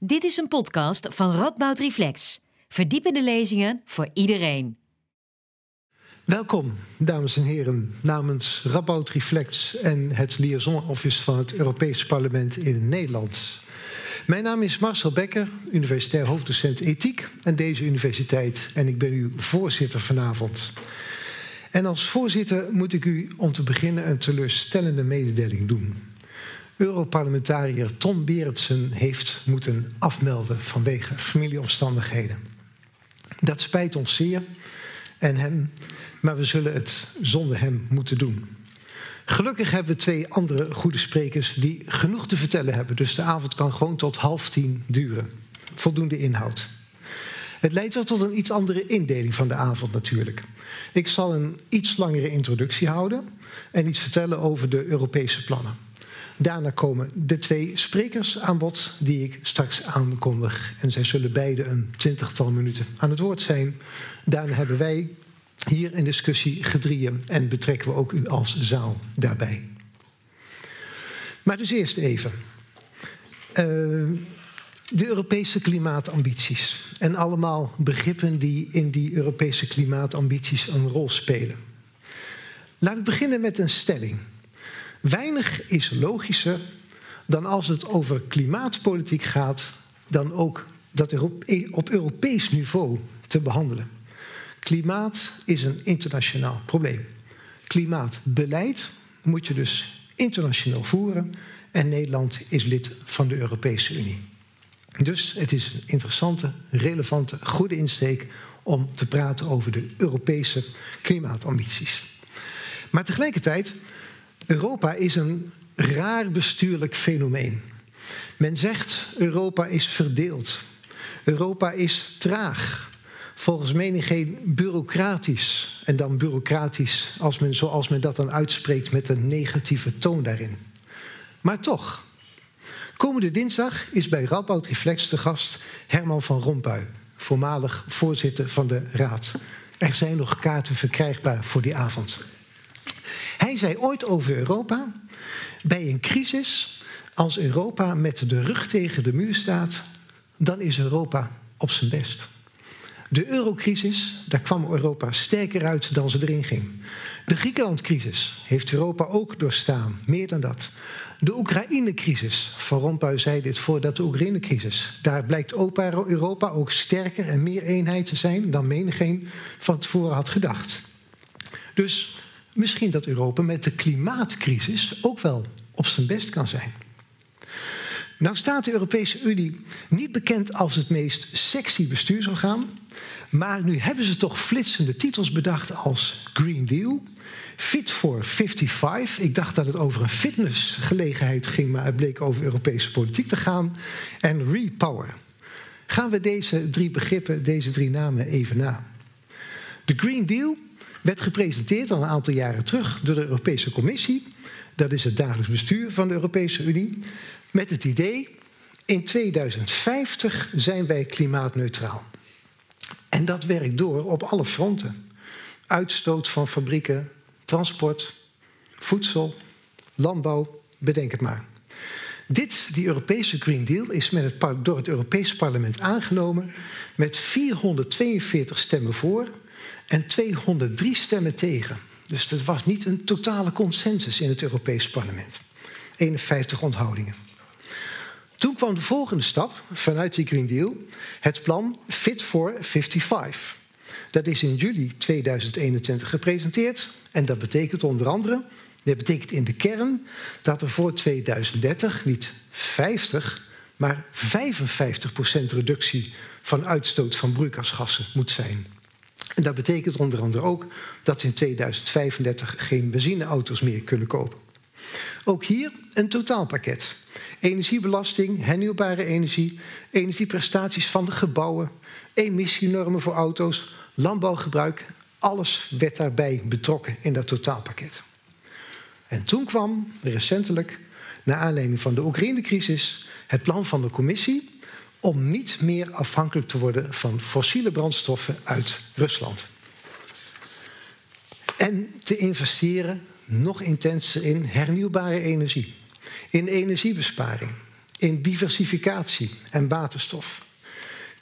Dit is een podcast van Radboud Reflex. Verdiepende lezingen voor iedereen. Welkom, dames en heren, namens Radboud Reflex en het Liaison Office van het Europees Parlement in Nederland. Mijn naam is Marcel Becker, universitair hoofddocent ethiek aan deze universiteit en ik ben uw voorzitter vanavond. En als voorzitter moet ik u om te beginnen een teleurstellende mededeling doen. Europarlementariër Tom Berendsen heeft moeten afmelden vanwege familieomstandigheden. Dat spijt ons zeer en hem, maar we zullen het zonder hem moeten doen. Gelukkig hebben we twee andere goede sprekers die genoeg te vertellen hebben. Dus de avond kan gewoon tot half tien duren. Voldoende inhoud. Het leidt wel tot een iets andere indeling van de avond natuurlijk. Ik zal een iets langere introductie houden en iets vertellen over de Europese plannen. Daarna komen de twee sprekers aan bod die ik straks aankondig. En zij zullen beide een twintigtal minuten aan het woord zijn. Daarna hebben wij hier in discussie gedrieën en betrekken we ook u als zaal daarbij. Maar dus eerst even. Uh, de Europese klimaatambities. En allemaal begrippen die in die Europese klimaatambities een rol spelen. Laat ik beginnen met een stelling. Weinig is logischer dan als het over klimaatpolitiek gaat, dan ook dat op Europees niveau te behandelen. Klimaat is een internationaal probleem. Klimaatbeleid moet je dus internationaal voeren en Nederland is lid van de Europese Unie. Dus het is een interessante, relevante, goede insteek om te praten over de Europese klimaatambities. Maar tegelijkertijd Europa is een raar bestuurlijk fenomeen. Men zegt Europa is verdeeld. Europa is traag. Volgens menigeen bureaucratisch. En dan bureaucratisch als men, zoals men dat dan uitspreekt met een negatieve toon daarin. Maar toch, komende dinsdag is bij Radboud Reflex de gast Herman van Rompuy, voormalig voorzitter van de Raad. Er zijn nog kaarten verkrijgbaar voor die avond. Hij zei ooit over Europa: bij een crisis, als Europa met de rug tegen de muur staat, dan is Europa op zijn best. De eurocrisis, daar kwam Europa sterker uit dan ze erin ging. De Griekenlandcrisis heeft Europa ook doorstaan, meer dan dat. De Oekraïne-crisis, Van Rompuy zei dit voordat de Oekraïne-crisis. Daar blijkt Europa ook sterker en meer eenheid te zijn dan menigeen van tevoren had gedacht. Dus misschien dat Europa met de klimaatcrisis ook wel op zijn best kan zijn. Nou staat de Europese Unie niet bekend als het meest sexy bestuursorgaan, maar nu hebben ze toch flitsende titels bedacht als Green Deal, Fit for 55. Ik dacht dat het over een fitnessgelegenheid ging, maar het bleek over Europese politiek te gaan. En Repower. Gaan we deze drie begrippen, deze drie namen even na. De Green Deal werd gepresenteerd al een aantal jaren terug door de Europese Commissie. Dat is het dagelijks bestuur van de Europese Unie. Met het idee, in 2050 zijn wij klimaatneutraal. En dat werkt door op alle fronten. Uitstoot van fabrieken, transport, voedsel, landbouw, bedenk het maar. Dit, die Europese Green Deal, is met door het Europees Parlement aangenomen met 442 stemmen voor en 203 stemmen tegen. Dus dat was niet een totale consensus in het Europees Parlement. 51 onthoudingen. Toen kwam de volgende stap vanuit die Green Deal, het plan Fit for 55. Dat is in juli 2021 gepresenteerd en dat betekent onder andere, dat betekent in de kern dat er voor 2030 niet 50, maar 55% reductie van uitstoot van broeikasgassen moet zijn. En dat betekent onder andere ook dat in 2035 geen benzineauto's meer kunnen kopen. Ook hier een totaalpakket. Energiebelasting, hernieuwbare energie, energieprestaties van de gebouwen, emissienormen voor auto's, landbouwgebruik. Alles werd daarbij betrokken in dat totaalpakket. En toen kwam recentelijk, naar aanleiding van de Oekraïne-crisis, het plan van de commissie om niet meer afhankelijk te worden van fossiele brandstoffen uit Rusland. En te investeren nog intenser in hernieuwbare energie, in energiebesparing, in diversificatie en waterstof.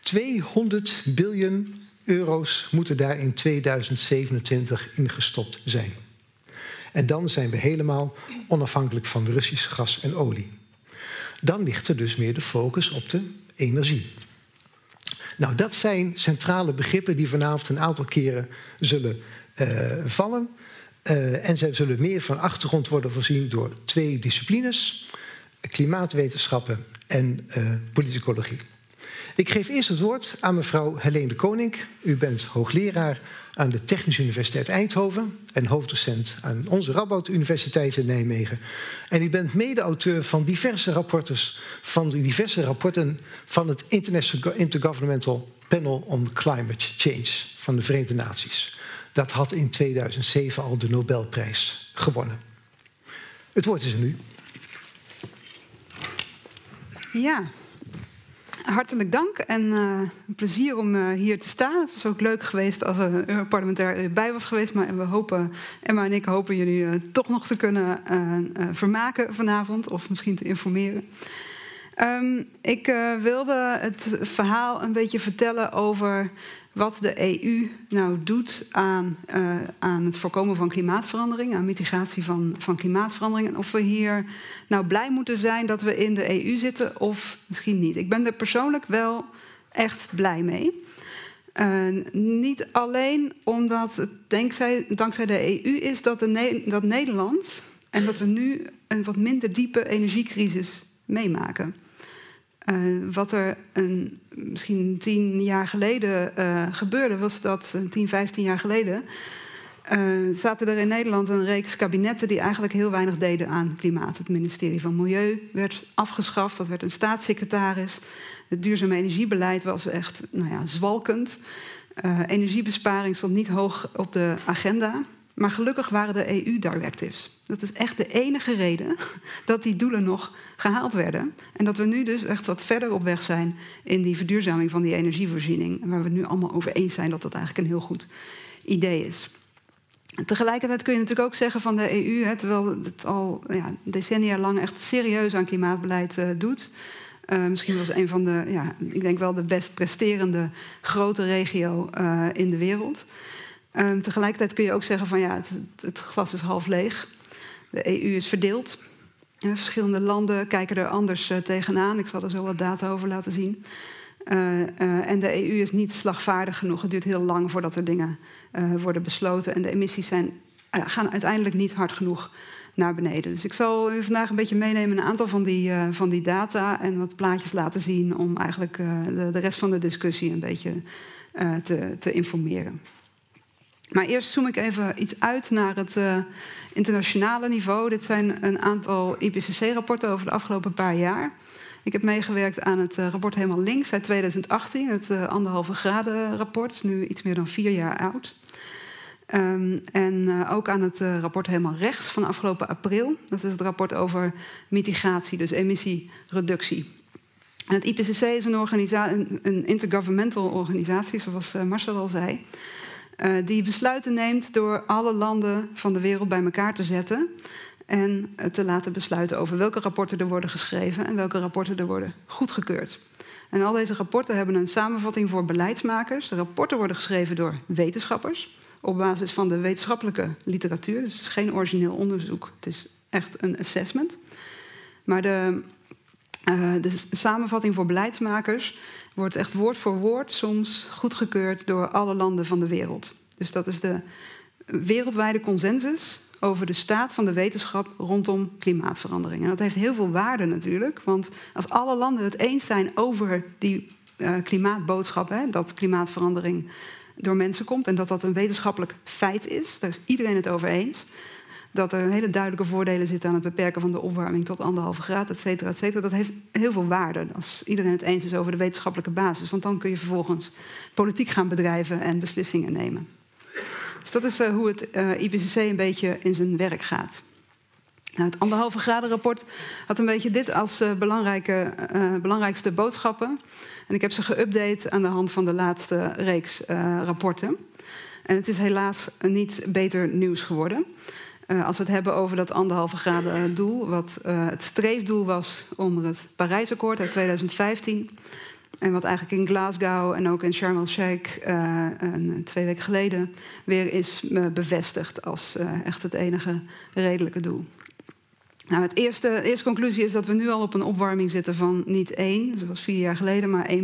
200 biljoen euro's moeten daar in 2027 ingestopt zijn. En dan zijn we helemaal onafhankelijk van Russisch gas en olie. Dan ligt er dus meer de focus op de energie. Nou, dat zijn centrale begrippen die vanavond een aantal keren zullen uh, vallen. Uh, en zij zullen meer van achtergrond worden voorzien door twee disciplines: klimaatwetenschappen en uh, politicologie. Ik geef eerst het woord aan mevrouw Helene de Koning. U bent hoogleraar aan de Technische Universiteit Eindhoven en hoofddocent aan onze Radboud Universiteit in Nijmegen. En u bent mede-auteur van diverse rapporten van diverse rapporten van het International Intergovernmental Panel on Climate Change van de Verenigde Naties. Dat had in 2007 al de Nobelprijs gewonnen. Het woord is aan u. Ja, hartelijk dank en uh, plezier om uh, hier te staan. Het was ook leuk geweest als er een Europarlementair bij was geweest. Maar we hopen, Emma en ik hopen jullie uh, toch nog te kunnen vermaken vanavond of misschien te informeren. Um, ik wilde het verhaal een beetje vertellen over wat de EU nou doet aan, uh, aan het voorkomen van klimaatverandering, aan mitigatie van, van klimaatverandering. En of we hier nou blij moeten zijn dat we in de EU zitten of misschien niet. Ik ben er persoonlijk wel echt blij mee. Uh, niet alleen omdat het dankzij, dankzij de EU is dat, dat Nederland en dat we nu een wat minder diepe energiecrisis meemaken. Uh, wat er een, misschien tien jaar geleden uh, gebeurde, was dat, tien, vijftien jaar geleden, zaten er in Nederland een reeks kabinetten die eigenlijk heel weinig deden aan klimaat. Het ministerie van Milieu werd afgeschaft, dat werd een staatssecretaris. Het duurzame energiebeleid was echt nou ja, zwalkend. energiebesparing stond niet hoog op de agenda. Maar gelukkig waren de EU-directives. Dat is echt de enige reden dat die doelen nog gehaald werden. En dat we nu dus echt wat verder op weg zijn in die verduurzaming van die energievoorziening. Waar we het nu allemaal over eens zijn dat dat eigenlijk een heel goed idee is. Tegelijkertijd kun je natuurlijk ook zeggen van de EU, hè, terwijl het al ja, decennia lang echt serieus aan klimaatbeleid uh, doet. Uh, misschien was een van de, ja, ik denk wel de best presterende grote regio uh, in de wereld. Tegelijkertijd kun je ook zeggen van ja, het, het, glas is half leeg. De EU is verdeeld. verschillende landen kijken er anders uh, tegenaan. Ik zal er zo wat data over laten zien. Uh, en de EU is niet slagvaardig genoeg. Het duurt heel lang voordat er dingen worden besloten. En de emissies zijn, gaan uiteindelijk niet hard genoeg naar beneden. Dus ik zal u vandaag een beetje meenemen een aantal van die, van die data en wat plaatjes laten zien om eigenlijk de, de, rest van de discussie een beetje te, te informeren. Maar eerst zoom ik even iets uit naar het uh, internationale niveau. Dit zijn een aantal IPCC-rapporten over de afgelopen paar jaar. Ik heb meegewerkt aan het uh, rapport helemaal links uit 2018, het uh, anderhalve graden rapport, nu iets meer dan vier jaar oud. Um, en ook aan het rapport helemaal rechts van afgelopen april. Dat is het rapport over mitigatie, dus emissiereductie. En het IPCC is een, een intergovernmental organisatie, zoals Marcel al zei. Uh, die besluiten neemt door alle landen van de wereld bij elkaar te zetten. En te laten besluiten over welke rapporten er worden geschreven en welke rapporten er worden goedgekeurd. En al deze rapporten hebben een samenvatting voor beleidsmakers. De rapporten worden geschreven door wetenschappers op basis van de wetenschappelijke literatuur. Dus het is geen origineel onderzoek, het is echt een assessment. Maar de, uh, de samenvatting voor beleidsmakers wordt echt woord voor woord soms goedgekeurd door alle landen van de wereld. Dus dat is de wereldwijde consensus over de staat van de wetenschap rondom klimaatverandering. En dat heeft heel veel waarde natuurlijk, want als alle landen het eens zijn over die uh, klimaatboodschap, hè, dat klimaatverandering door mensen komt en dat dat een wetenschappelijk feit is, daar is iedereen het over eens, dat er hele duidelijke voordelen zitten aan het beperken van de opwarming tot anderhalve graad, et cetera, et cetera. Dat heeft heel veel waarde als iedereen het eens is over de wetenschappelijke basis. Want dan kun je vervolgens politiek gaan bedrijven en beslissingen nemen. Dus dat is uh, hoe het uh, IPCC een beetje in zijn werk gaat. Nou, het anderhalve graden rapport had een beetje dit als uh, belangrijke, belangrijkste boodschappen. En ik heb ze geüpdate aan de hand van de laatste reeks rapporten. En het is helaas niet beter nieuws geworden. Uh, als we het hebben over dat anderhalve graden doel, wat uh, het streefdoel was onder het Parijsakkoord uit 2015. En wat eigenlijk in Glasgow en ook in Sharm el-Sheikh twee weken geleden weer is bevestigd als echt het enige redelijke doel. Nou, het eerste, de eerste conclusie is dat we nu al op een opwarming zitten van niet 1, zoals vier jaar geleden, maar 1,1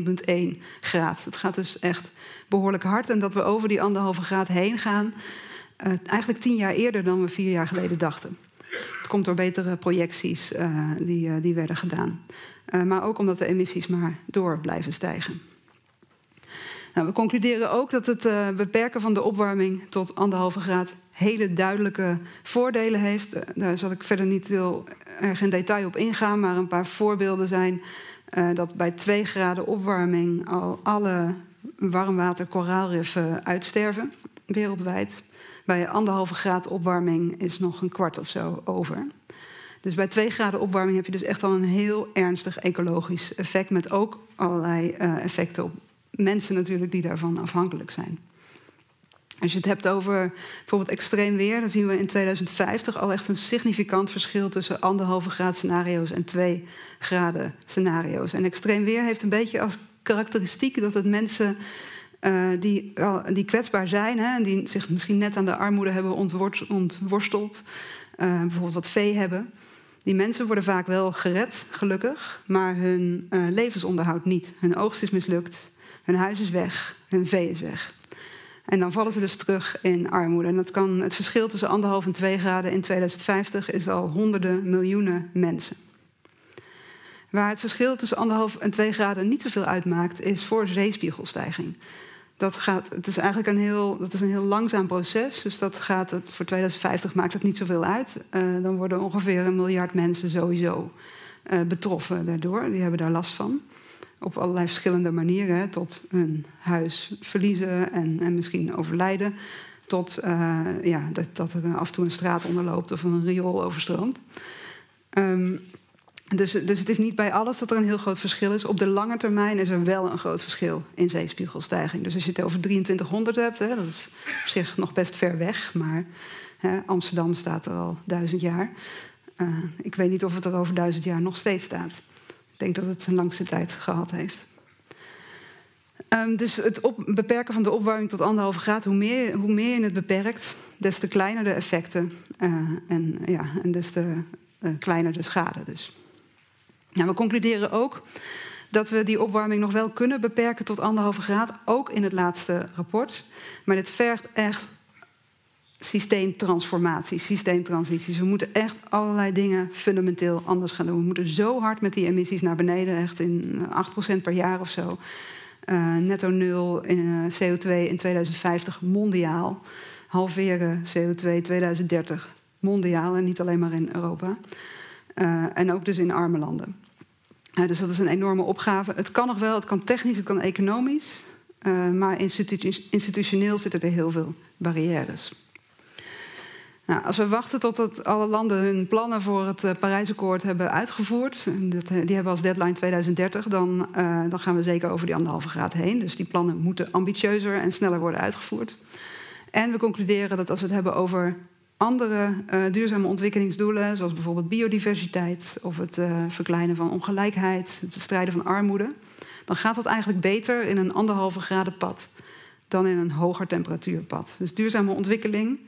graad. Het gaat dus echt behoorlijk hard en dat we over die anderhalve graad heen gaan, uh, eigenlijk tien jaar eerder dan we vier jaar geleden dachten. Het komt door betere projecties uh, die, uh, die werden gedaan. maar ook omdat de emissies maar door blijven stijgen. Nou, we concluderen ook dat het beperken van de opwarming tot anderhalve graad hele duidelijke voordelen heeft. Daar zal ik verder niet heel erg in detail op ingaan, maar een paar voorbeelden zijn dat bij 2 graden opwarming al alle warmwater koraalriffen uitsterven wereldwijd. Bij anderhalve graad opwarming is nog een kwart of zo over. Dus bij 2 graden opwarming heb je dus echt al een heel ernstig ecologisch effect. Met ook allerlei uh, effecten op mensen natuurlijk die daarvan afhankelijk zijn. Als je het hebt over bijvoorbeeld extreem weer, dan zien we in 2050 al echt een significant verschil tussen anderhalve graad scenario's en 2 graden scenario's. En extreem weer heeft een beetje als karakteristiek dat het mensen die, die kwetsbaar zijn hè, en die zich misschien net aan de armoede hebben ontworsteld, uh, bijvoorbeeld wat vee hebben. Die mensen worden vaak wel gered, gelukkig, maar hun uh, levensonderhoud niet. Hun oogst is mislukt, hun huis is weg, hun vee is weg. En dan vallen ze dus terug in armoede. En dat kan, het verschil tussen anderhalf en twee graden in 2050 is al honderden miljoenen mensen. Waar het verschil tussen anderhalf en twee graden niet zoveel uitmaakt, is voor zeespiegelstijging dat, gaat, het is eigenlijk een heel, dat is een heel langzaam proces. Dus dat gaat voor 2050 maakt het niet zoveel uit. Uh, dan worden ongeveer een miljard mensen sowieso uh, betroffen daardoor. Die hebben daar last van. Op allerlei verschillende manieren. Hè, tot hun huis verliezen en, en misschien overlijden. Tot uh, ja, dat, dat er af en toe een straat onderloopt of een riool overstroomt. Um, dus, dus het is niet bij alles dat er een heel groot verschil is. Op de lange termijn is er wel een groot verschil in zeespiegelstijging. Dus als je het over 2300 hebt, hè, dat is op zich nog best ver weg. Maar hè, Amsterdam staat er al duizend jaar. Uh, ik weet niet of het er over duizend jaar nog steeds staat. Ik denk dat het zijn langste tijd gehad heeft. Um, dus het beperken van de opwarming tot anderhalve graad, hoe meer, hoe meer je het beperkt, des te kleiner de effecten uh, en, ja, en des te uh, kleiner de schade dus. Nou, we concluderen ook dat we die opwarming nog wel kunnen beperken tot anderhalve graad, ook in het laatste rapport. Maar dit vergt echt systeemtransformatie, systeemtransities. We moeten echt allerlei dingen fundamenteel anders gaan doen. We moeten zo hard met die emissies naar beneden, echt in 8% per jaar of zo. Uh, netto nul in uh, CO2 in 2050 mondiaal. Halveren CO2 2030 mondiaal en niet alleen maar in Europa. En ook dus in arme landen. Uh, dus dat is een enorme opgave. Het kan nog wel, het kan technisch, het kan economisch. Uh, maar institu institutioneel zitten er heel veel barrières. Nou, als we wachten totdat alle landen hun plannen voor het uh, Parijsakkoord hebben uitgevoerd, die hebben als deadline 2030, dan, dan gaan we zeker over die anderhalve graad heen. Dus die plannen moeten ambitieuzer en sneller worden uitgevoerd. En we concluderen dat als we het hebben over andere uh, duurzame ontwikkelingsdoelen, zoals bijvoorbeeld biodiversiteit of het uh, verkleinen van ongelijkheid, het bestrijden van armoede, dan gaat dat eigenlijk beter in een anderhalve graden pad dan in een hoger temperatuurpad. Dus duurzame ontwikkeling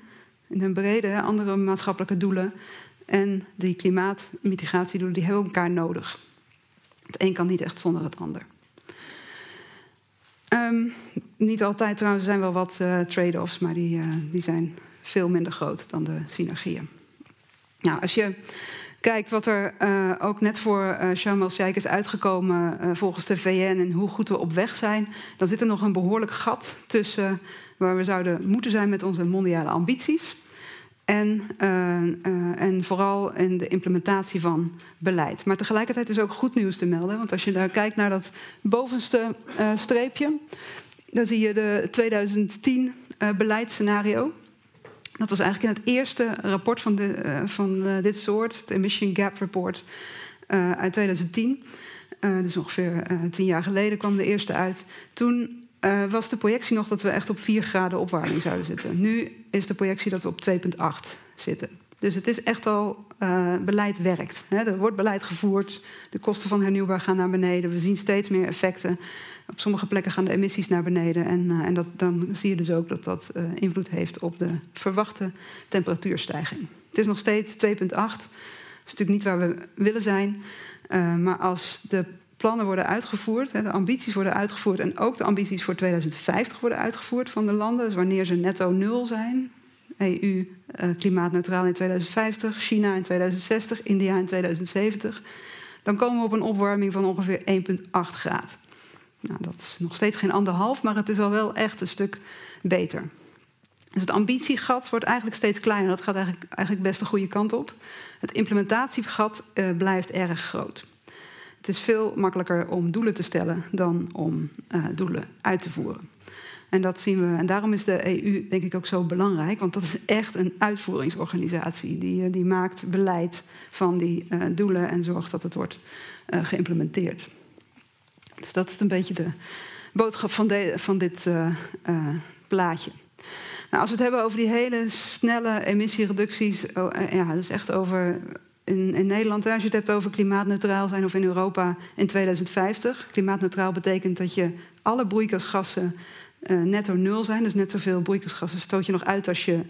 in een brede, andere maatschappelijke doelen en die klimaatmitigatiedoelen, die hebben elkaar nodig. Het een kan niet echt zonder het ander. Um, niet altijd trouwens, er zijn wel wat uh, trade-offs, maar die, die zijn veel minder groot dan de synergieën. Nou, als je kijkt wat er uh, ook net voor uh, Sharm el-Sheikh is uitgekomen uh, volgens de VN en hoe goed we op weg zijn, dan zit er nog een behoorlijk gat tussen waar we zouden moeten zijn met onze mondiale ambities en, en vooral in de implementatie van beleid. Maar tegelijkertijd is ook goed nieuws te melden, want als je daar kijkt naar dat bovenste streepje, dan zie je de 2010 beleidsscenario. Dat was eigenlijk in het eerste rapport van, de, uh, van uh, dit soort, het Emission Gap Report uh, uit 2010. dus ongeveer tien jaar geleden kwam de eerste uit. Toen was de projectie nog dat we echt op 4 graden opwarming zouden zitten. Nu is de projectie dat we op 2,8 zitten. Dus het is echt al uh, beleid werkt. Er wordt beleid gevoerd, de kosten van hernieuwbaar gaan naar beneden. We zien steeds meer effecten. Op sommige plekken gaan de emissies naar beneden. En, uh, en dat, dan zie je dus ook dat dat uh, invloed heeft op de verwachte temperatuurstijging. Het is nog steeds 2,8. Dat is natuurlijk niet waar we willen zijn. maar als de plannen worden uitgevoerd, de ambities worden uitgevoerd en ook de ambities voor 2050 worden uitgevoerd van de landen, dus wanneer ze netto nul zijn, EU klimaatneutraal in 2050, China in 2060, India in 2070, dan komen we op een opwarming van ongeveer 1,8 graden. Nou, dat is nog steeds geen anderhalf, maar het is al wel echt een stuk beter. Dus het ambitiegat wordt eigenlijk steeds kleiner. Dat gaat eigenlijk, eigenlijk best de goede kant op. Het implementatiegat uh, blijft erg groot. Het is veel makkelijker om doelen te stellen dan om uh, doelen uit te voeren. En dat zien we. En daarom is de EU denk ik ook zo belangrijk. Want dat is echt een uitvoeringsorganisatie. Die, die maakt beleid van die uh, doelen en zorgt dat het wordt uh, geïmplementeerd. Dus dat is een beetje de boodschap van, van dit uh, plaatje. Nou, als we het hebben over die hele snelle emissiereducties, oh, ja, dus echt over in, in, Nederland, als je het hebt over klimaatneutraal zijn of in Europa in 2050. Klimaatneutraal betekent dat je alle broeikasgassen netto nul zijn. Dus net zoveel broeikasgassen stoot je nog uit als je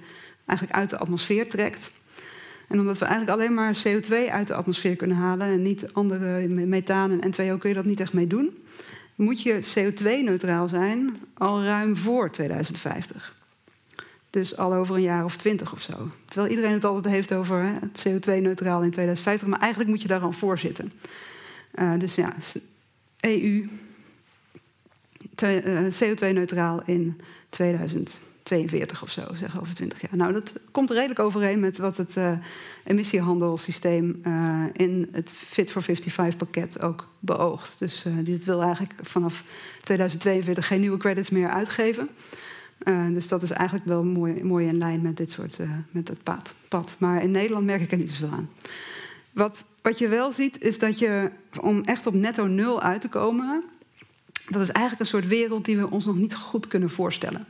eigenlijk uit de atmosfeer trekt. En omdat we eigenlijk alleen maar CO2 uit de atmosfeer kunnen halen en niet andere methaan en N2O kun je dat niet echt mee doen, moet je CO2-neutraal zijn al ruim voor 2050. Dus al over een jaar of twintig of zo. Terwijl iedereen het altijd heeft over hè, CO2-neutraal in 2050, maar eigenlijk moet je daar al voor zitten. Uh, dus ja, EU eh, CO2-neutraal in 2042 of zo, zeg over 20 jaar. Nou, dat komt redelijk overeen met wat het uh, emissiehandelssysteem uh, in het Fit for 55-pakket ook beoogt. Dus uh, dit wil eigenlijk vanaf 2042 geen nieuwe credits meer uitgeven. dus dat is eigenlijk wel mooi, mooi in lijn met dit soort met het pad, pad. Maar in Nederland merk ik er niet zoveel aan. Wat, wat je wel ziet, is dat je om echt op netto nul uit te komen, dat is eigenlijk een soort wereld die we ons nog niet goed kunnen voorstellen.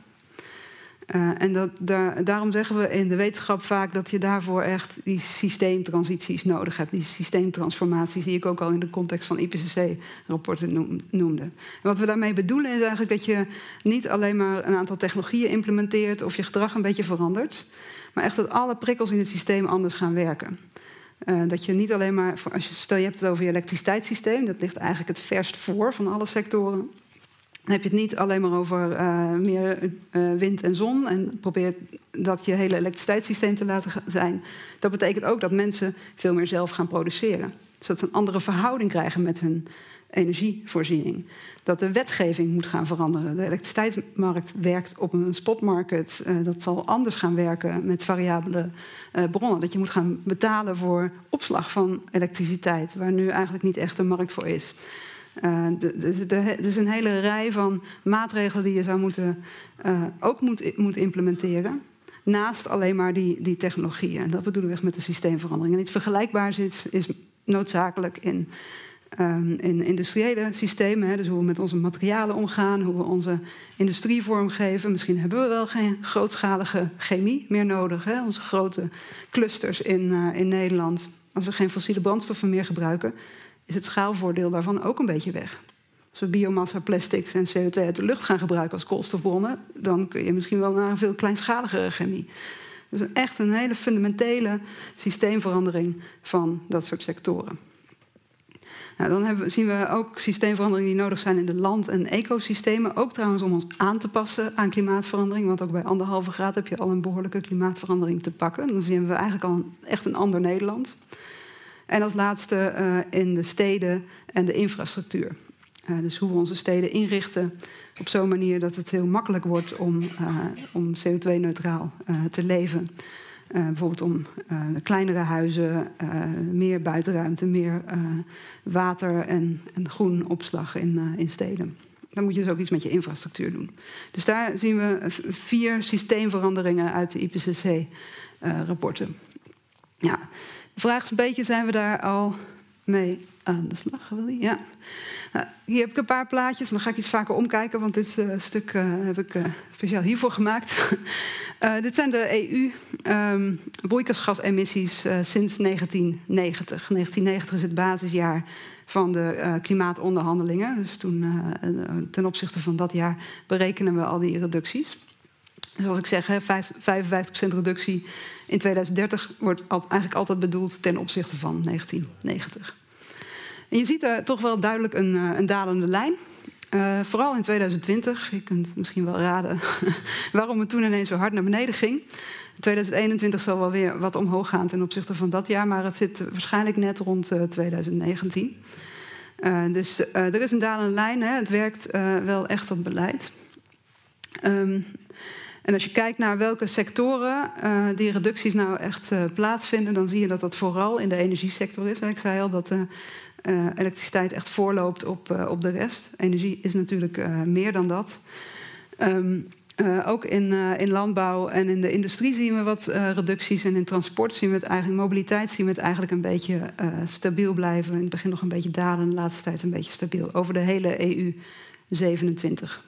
Uh, en dat, daar, daarom zeggen we in de wetenschap vaak dat je daarvoor echt die systeemtransities nodig hebt. Die systeemtransformaties die ik ook al in de context van IPCC-rapporten noemde. En wat we daarmee bedoelen is eigenlijk dat je niet alleen maar een aantal technologieën implementeert of je gedrag een beetje verandert. Maar echt dat alle prikkels in het systeem anders gaan werken. Uh, dat je niet alleen maar, als je, stel je hebt het over je elektriciteitssysteem, dat ligt eigenlijk het verst voor van alle sectoren. Dan heb je het niet alleen maar over uh, meer uh, wind en zon en probeer dat je hele elektriciteitssysteem te laten zijn. Dat betekent ook dat mensen veel meer zelf gaan produceren. Dus dat ze een andere verhouding krijgen met hun energievoorziening. Dat de wetgeving moet gaan veranderen. De elektriciteitsmarkt werkt op een spotmarket. Uh, dat zal anders gaan werken met variabele bronnen. Dat je moet gaan betalen voor opslag van elektriciteit, waar nu eigenlijk niet echt een markt voor is. Uh, er is een hele rij van maatregelen die je zou moeten, ook moet, moet implementeren naast alleen maar die, die technologieën. En dat bedoelen we echt met de systeemverandering. En iets vergelijkbaars is, is noodzakelijk in um, in industriële systemen. Hè, dus hoe we met onze materialen omgaan, hoe we onze industrie vormgeven. Misschien hebben we wel geen grootschalige chemie meer nodig. Hè, onze grote clusters in, uh, in Nederland. Als we geen fossiele brandstoffen meer gebruiken, is het schaalvoordeel daarvan ook een beetje weg. Als we biomassa, plastics en CO2 uit de lucht gaan gebruiken als koolstofbronnen, dan kun je misschien wel naar een veel kleinschaligere chemie. Dus echt een hele fundamentele systeemverandering van dat soort sectoren. Nou, dan hebben, zien we ook systeemveranderingen die nodig zijn in de land- en ecosystemen. Ook trouwens om ons aan te passen aan klimaatverandering. Want ook bij anderhalve graad heb je al een behoorlijke klimaatverandering te pakken. Dan zien we eigenlijk al echt een ander Nederland. En als laatste uh, in de steden en de infrastructuur. Uh, dus hoe we onze steden inrichten op zo'n manier dat het heel makkelijk wordt om, uh, om CO2-neutraal te leven. Bijvoorbeeld om kleinere huizen, meer buitenruimte, meer water en, en groen opslag in, in steden. Dan moet je dus ook iets met je infrastructuur doen. Dus daar zien we vier systeemveranderingen uit de IPCC-rapporten. ja, de vraag is een beetje, zijn we daar al mee aan de slag. Ja. Nou, hier heb ik een paar plaatjes. Dan ga ik iets vaker omkijken, want dit uh, stuk uh, heb ik uh, speciaal hiervoor gemaakt. dit zijn de EU-broeikasgasemissies um, sinds 1990. 1990 is het basisjaar van de klimaatonderhandelingen. Dus toen, ten opzichte van dat jaar berekenen we al die reducties. Zoals ik zeg, 55% reductie in 2030 wordt eigenlijk altijd bedoeld ten opzichte van 1990. En je ziet daar toch wel duidelijk een, eh, een dalende lijn. Uh, vooral in 2020. Je kunt misschien wel raden waarom het toen ineens zo hard naar beneden ging. 2021 zal wel weer wat omhoog gaan ten opzichte van dat jaar, maar het zit waarschijnlijk net rond uh, 2019. Uh, dus er is een dalende lijn. Hè. Het werkt wel echt dat beleid. Um, en als je kijkt naar welke sectoren uh, die reducties nou echt uh, plaatsvinden, dan zie je dat dat vooral in de energiesector is. Ik zei al dat uh, elektriciteit echt voorloopt op, op de rest. Energie is natuurlijk meer dan dat. Um, ook in, in landbouw en in de industrie zien we wat reducties. En in transport zien we het eigenlijk, mobiliteit zien we het eigenlijk een beetje stabiel blijven. In het begin nog een beetje dalen, de laatste tijd een beetje stabiel. Over de hele EU 27.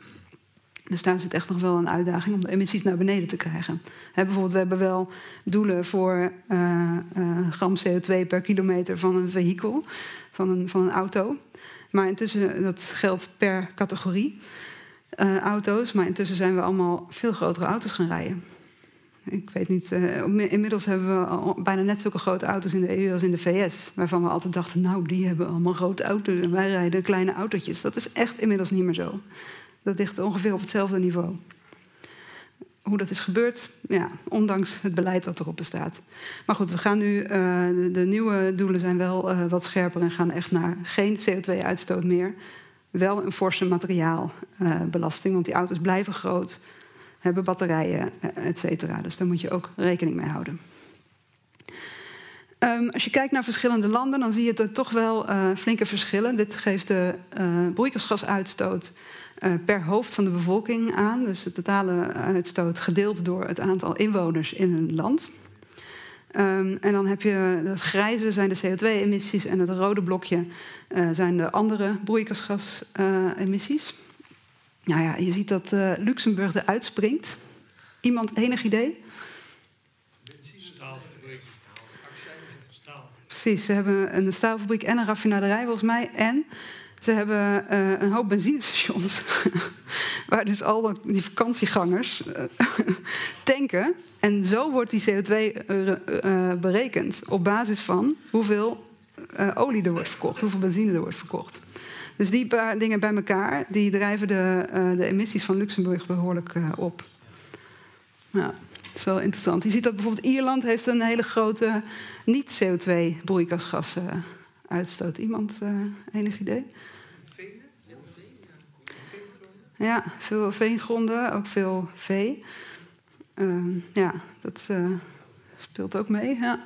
Dus daar zit echt nog wel een uitdaging om de emissies naar beneden te krijgen. bijvoorbeeld, we hebben wel doelen voor uh, uh, gram CO2 per kilometer van een vehikel, van een, van een auto. Maar intussen, dat geldt per categorie uh, auto's. Maar intussen zijn we allemaal veel grotere auto's gaan rijden. Ik weet niet, inmiddels hebben we bijna net zulke grote auto's in de EU als in de VS. Waarvan we altijd dachten, nou, die hebben allemaal grote auto's en wij rijden kleine autootjes. Dat is echt inmiddels niet meer zo. Dat ligt ongeveer op hetzelfde niveau. Hoe dat is gebeurd, ja, ondanks het beleid wat erop bestaat. Maar goed, we gaan nu, uh, de, nieuwe doelen zijn wel uh, wat scherper en gaan echt naar geen CO2-uitstoot meer. Wel een forse materiaalbelasting, uh, want die auto's blijven groot, hebben batterijen, et cetera. Dus daar moet je ook rekening mee houden. Um, als je kijkt naar verschillende landen, dan zie je er toch wel flinke verschillen. Dit geeft de broeikasgasuitstoot per hoofd van de bevolking aan. Dus de totale uitstoot gedeeld door het aantal inwoners in een land. Um, en dan heb je het grijze zijn de CO2-emissies en het rode blokje uh, zijn de andere broeikasgasemissies. Uh, nou ja, je ziet dat uh, Luxemburg eruit springt. Iemand enig idee? Staalfabriek. Staal. Precies, ze hebben een staalfabriek en een raffinaderij volgens mij. En ze hebben uh, een hoop benzinestations. waar dus al die vakantiegangers uh, tanken. En zo wordt die CO2 uh, eh, berekend. Op basis van hoeveel olie er wordt verkocht. Hoeveel benzine er wordt verkocht. Dus die paar dingen bij elkaar. die drijven de, de emissies van Luxemburg behoorlijk op. Nou, dat is wel interessant. Je ziet dat bijvoorbeeld Ierland heeft een hele grote niet-CO2 uitstoot. Iemand enig idee? Ja, veel veengronden, ook veel vee. Uh, ja, dat uh, speelt ook mee. Ja,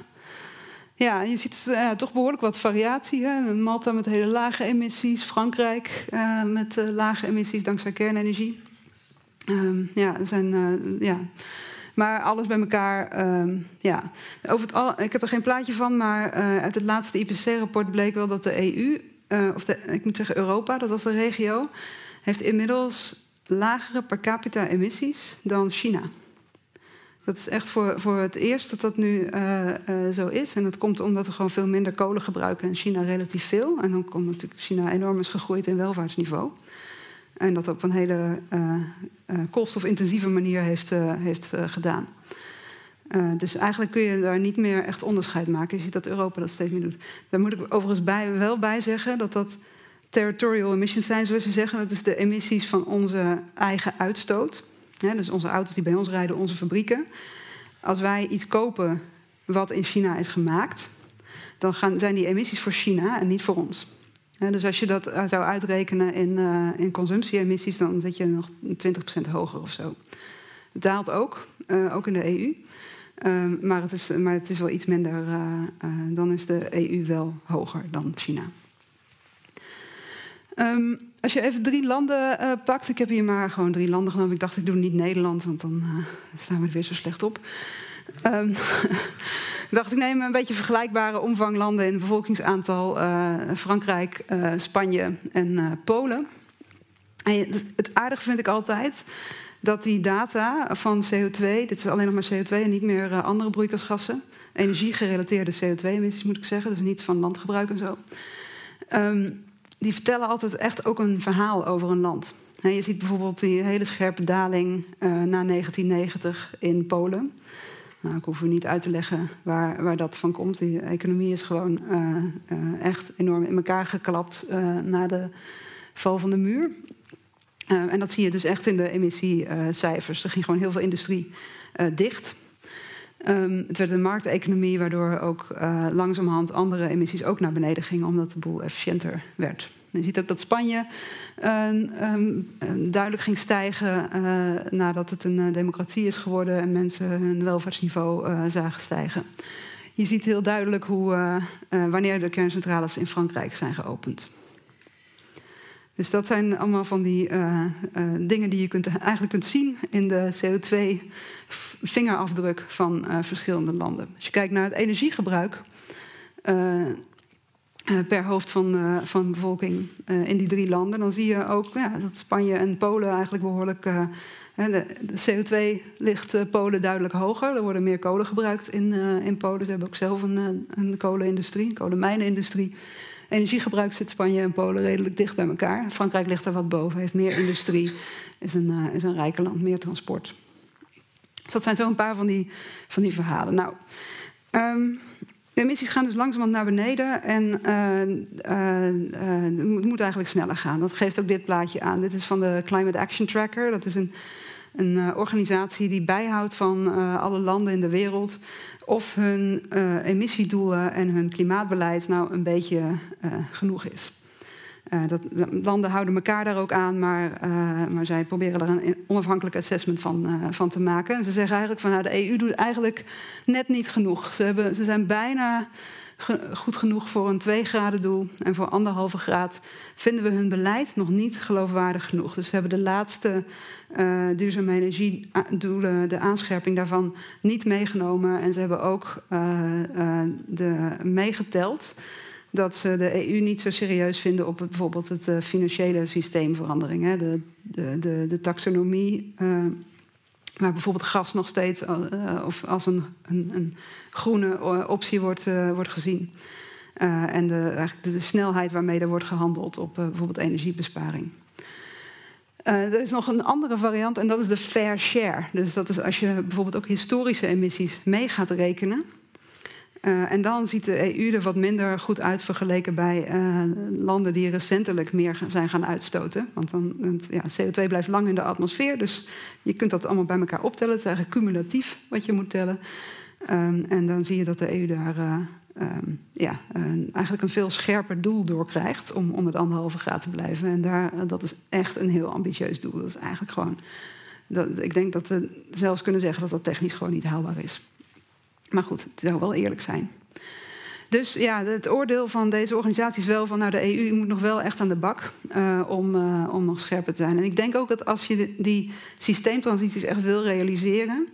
ja je ziet uh, toch behoorlijk wat variatie. Hè? Malta met hele lage emissies, Frankrijk eh, met lage emissies dankzij kernenergie. Ehm, ja, er zijn. ja. Maar alles bij elkaar, ehm, ja. Over het al, ik heb er geen plaatje van, maar uit het laatste IPCC-rapport bleek wel dat de EU, of de, ik moet zeggen Europa, dat was de regio, heeft inmiddels lagere per capita emissies dan China. Dat is echt voor, voor het eerst dat dat nu uh, zo is. En dat komt omdat we gewoon veel minder kolen gebruiken en China relatief veel. En dan komt natuurlijk China enorm is gegroeid in welvaartsniveau. En dat op een hele uh, koolstofintensieve manier heeft, heeft gedaan. dus eigenlijk kun je daar niet meer echt onderscheid maken. Je ziet dat Europa dat steeds meer doet. Daar moet ik overigens bij, wel bij zeggen dat dat territorial emissions zijn, zoals ze zeggen. Dat is de emissies van onze eigen uitstoot. dus onze auto's die bij ons rijden, onze fabrieken. Als wij iets kopen wat in China is gemaakt, dan gaan, zijn die emissies voor China en niet voor ons. Dus als je dat eh, zou uitrekenen in, uh, in consumptie-emissies, dan zit je nog 20% hoger of zo. Het daalt ook, uh, ook in de EU. Uh, maar, het is, maar het is wel iets minder. dan is de EU wel hoger dan China. Um, als je even drie landen pakt, ik heb hier maar gewoon drie landen genomen. Ik dacht, ik doe niet Nederland, want dan staan we er weer zo slecht op. Um, dacht ik neem een beetje vergelijkbare omvanglanden in bevolkingsaantal. Uh, Frankrijk, uh, Spanje en uh, Polen. En het aardige vind ik altijd dat die data van CO2, dit is alleen nog maar CO2 en niet meer andere broeikasgassen, energiegerelateerde CO2-emissies moet ik zeggen, dus niet van landgebruik en zo. Um, die vertellen altijd echt ook een verhaal over een land. je ziet bijvoorbeeld die hele scherpe daling na 1990 in Polen. Nou, ik hoef u niet uit te leggen waar, waar dat van komt. Die economie is gewoon uh, uh, echt enorm in elkaar geklapt uh, na de val van de muur. en dat zie je dus echt in de emissiecijfers. Er ging gewoon heel veel industrie dicht. Um, het werd een markteconomie waardoor ook langzamerhand andere emissies ook naar beneden gingen, omdat de boel efficiënter werd. Je ziet ook dat Spanje um, duidelijk ging stijgen uh, nadat het een uh, democratie is geworden en mensen hun welvaartsniveau uh, zagen stijgen. Je ziet heel duidelijk hoe, wanneer de kerncentrales in Frankrijk zijn geopend. Dus dat zijn allemaal van die dingen die je kunt, eigenlijk kunt zien in de CO2-vingerafdruk van verschillende landen. Als je kijkt naar het energiegebruik, per hoofd van, uh, van bevolking uh, in die drie landen, dan zie je ook ja, dat Spanje en Polen eigenlijk behoorlijk. De, de, CO2 ligt Polen duidelijk hoger. Er worden meer kolen gebruikt in, in Polen. Ze hebben ook zelf een, een kolenindustrie, een kolenmijnenindustrie. Energiegebruik zit Spanje en Polen redelijk dicht bij elkaar. Frankrijk ligt er wat boven, heeft meer industrie, is een, is een rijke land, meer transport. Dus dat zijn zo een paar van die, van die verhalen. Nou, um, de emissies gaan dus langzamerhand naar beneden en uh, uh, het moet eigenlijk sneller gaan. Dat geeft ook dit plaatje aan. Dit is van de Climate Action Tracker. Dat is een, een organisatie die bijhoudt van alle landen in de wereld of hun emissiedoelen en hun klimaatbeleid nou een beetje genoeg is. Uh, dat, landen houden elkaar daar ook aan, maar, uh, maar zij proberen er een onafhankelijk assessment van, uh, van te maken. En ze zeggen eigenlijk van nou, de EU doet eigenlijk net niet genoeg. Ze, hebben, ze zijn bijna goed genoeg voor een 2 graden doel. En voor anderhalve graad vinden we hun beleid nog niet geloofwaardig genoeg. Dus ze hebben de laatste duurzame energiedoelen, de aanscherping daarvan, niet meegenomen. En ze hebben ook de, meegeteld dat ze de EU niet zo serieus vinden op bijvoorbeeld het uh, financiële systeemverandering. Hè, de, de, de, de taxonomie, uh, waar bijvoorbeeld gas nog steeds of als een, een, een groene optie wordt, wordt gezien. en de, de, snelheid waarmee er wordt gehandeld op bijvoorbeeld energiebesparing. er is nog een andere variant en dat is de fair share. Dus dat is als je bijvoorbeeld ook historische emissies mee gaat rekenen. Uh, en dan ziet de EU er wat minder goed uit vergeleken bij uh, landen die recentelijk meer zijn gaan uitstoten. Want dan, ja, CO2 blijft lang in de atmosfeer, dus je kunt dat allemaal bij elkaar optellen. Het is eigenlijk cumulatief wat je moet tellen. Um, en dan zie je dat de EU daar uh, um, ja, eigenlijk een veel scherper doel door krijgt om onder de anderhalve graad te blijven. En daar, dat is echt een heel ambitieus doel. Dat is eigenlijk gewoon. Dat, ik denk dat we zelfs kunnen zeggen dat dat technisch gewoon niet haalbaar is. Maar goed, het zou wel eerlijk zijn. Dus ja, het oordeel van deze organisatie is wel van... nou, de EU moet nog wel echt aan de bak uh, om, uh, om nog scherper te zijn. En ik denk ook dat als je die systeemtransities echt wil realiseren...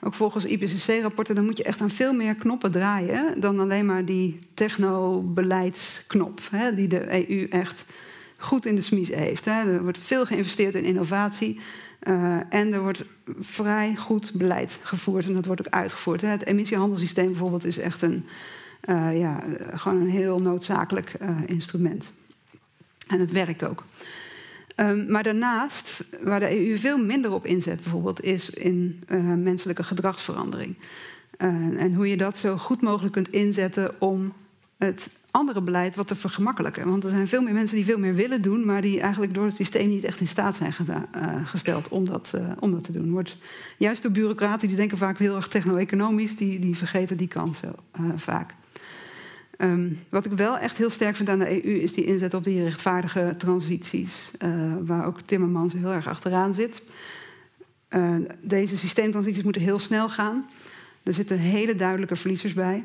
ook volgens IPCC-rapporten... dan moet je echt aan veel meer knoppen draaien... dan alleen maar die technobeleidsknop... Hè, die de EU echt goed in de smies heeft. Hè. Er wordt veel geïnvesteerd in innovatie... Uh, en er wordt vrij goed beleid gevoerd en dat wordt ook uitgevoerd. Het emissiehandelssysteem bijvoorbeeld is echt een, uh, ja, gewoon een heel noodzakelijk instrument. En het werkt ook. Um, maar daarnaast, waar de EU veel minder op inzet, bijvoorbeeld, is in menselijke gedragsverandering. en hoe je dat zo goed mogelijk kunt inzetten om het andere beleid wat te vergemakkelijken. Want er zijn veel meer mensen die veel meer willen doen, maar die eigenlijk door het systeem niet echt in staat zijn uh, gesteld om dat, uh, om dat te doen. Wordt juist door bureaucraten, die denken vaak heel erg techno-economisch, die, die vergeten die kans uh, vaak. Um, wat ik wel echt heel sterk vind aan de EU is die inzet op die rechtvaardige transities, waar ook Timmermans heel erg achteraan zit. deze systeemtransities moeten heel snel gaan. Er zitten hele duidelijke verliezers bij.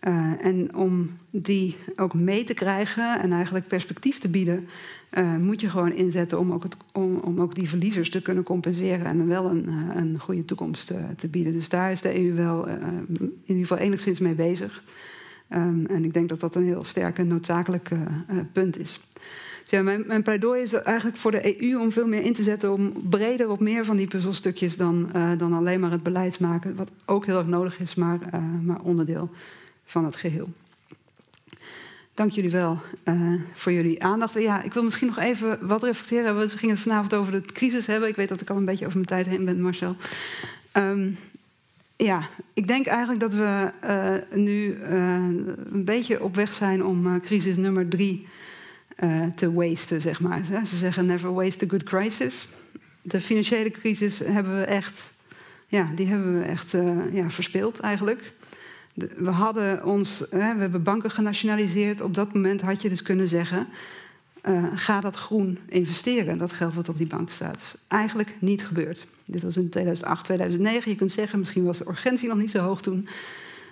Uh, en om die ook mee te krijgen en eigenlijk perspectief te bieden, uh, moet je gewoon inzetten om ook, het, om, om, ook die verliezers te kunnen compenseren en wel een, uh, een goede toekomst te bieden. Dus daar is de EU wel in ieder geval enigszins mee bezig. Um, en ik denk dat dat een heel sterk en noodzakelijk punt is. Dus ja, mijn, mijn, pleidooi is eigenlijk voor de EU om veel meer in te zetten om breder op meer van die puzzelstukjes dan, dan alleen maar het beleid maken, wat ook heel erg nodig is, maar, maar onderdeel van het geheel. Dank jullie wel uh, voor jullie aandacht. Ja, ik wil misschien nog even wat reflecteren. We gingen het vanavond over de crisis hebben. Ik weet dat ik al een beetje over mijn tijd heen ben, Marcel. Um, ja, ik denk eigenlijk dat we uh, nu uh, een beetje op weg zijn om crisis nummer drie te wasten, zeg maar. Ze zeggen never waste a good crisis. De financiële crisis hebben we echt, ja, die hebben we echt ja, verspeeld eigenlijk we hadden ons, we hebben banken genationaliseerd. Op dat moment had je dus kunnen zeggen: uh, ga dat groen investeren, dat geld wat op die bank staat. Eigenlijk niet gebeurd. Dit was in 2008, 2009. Je kunt zeggen, misschien was de urgentie nog niet zo hoog toen.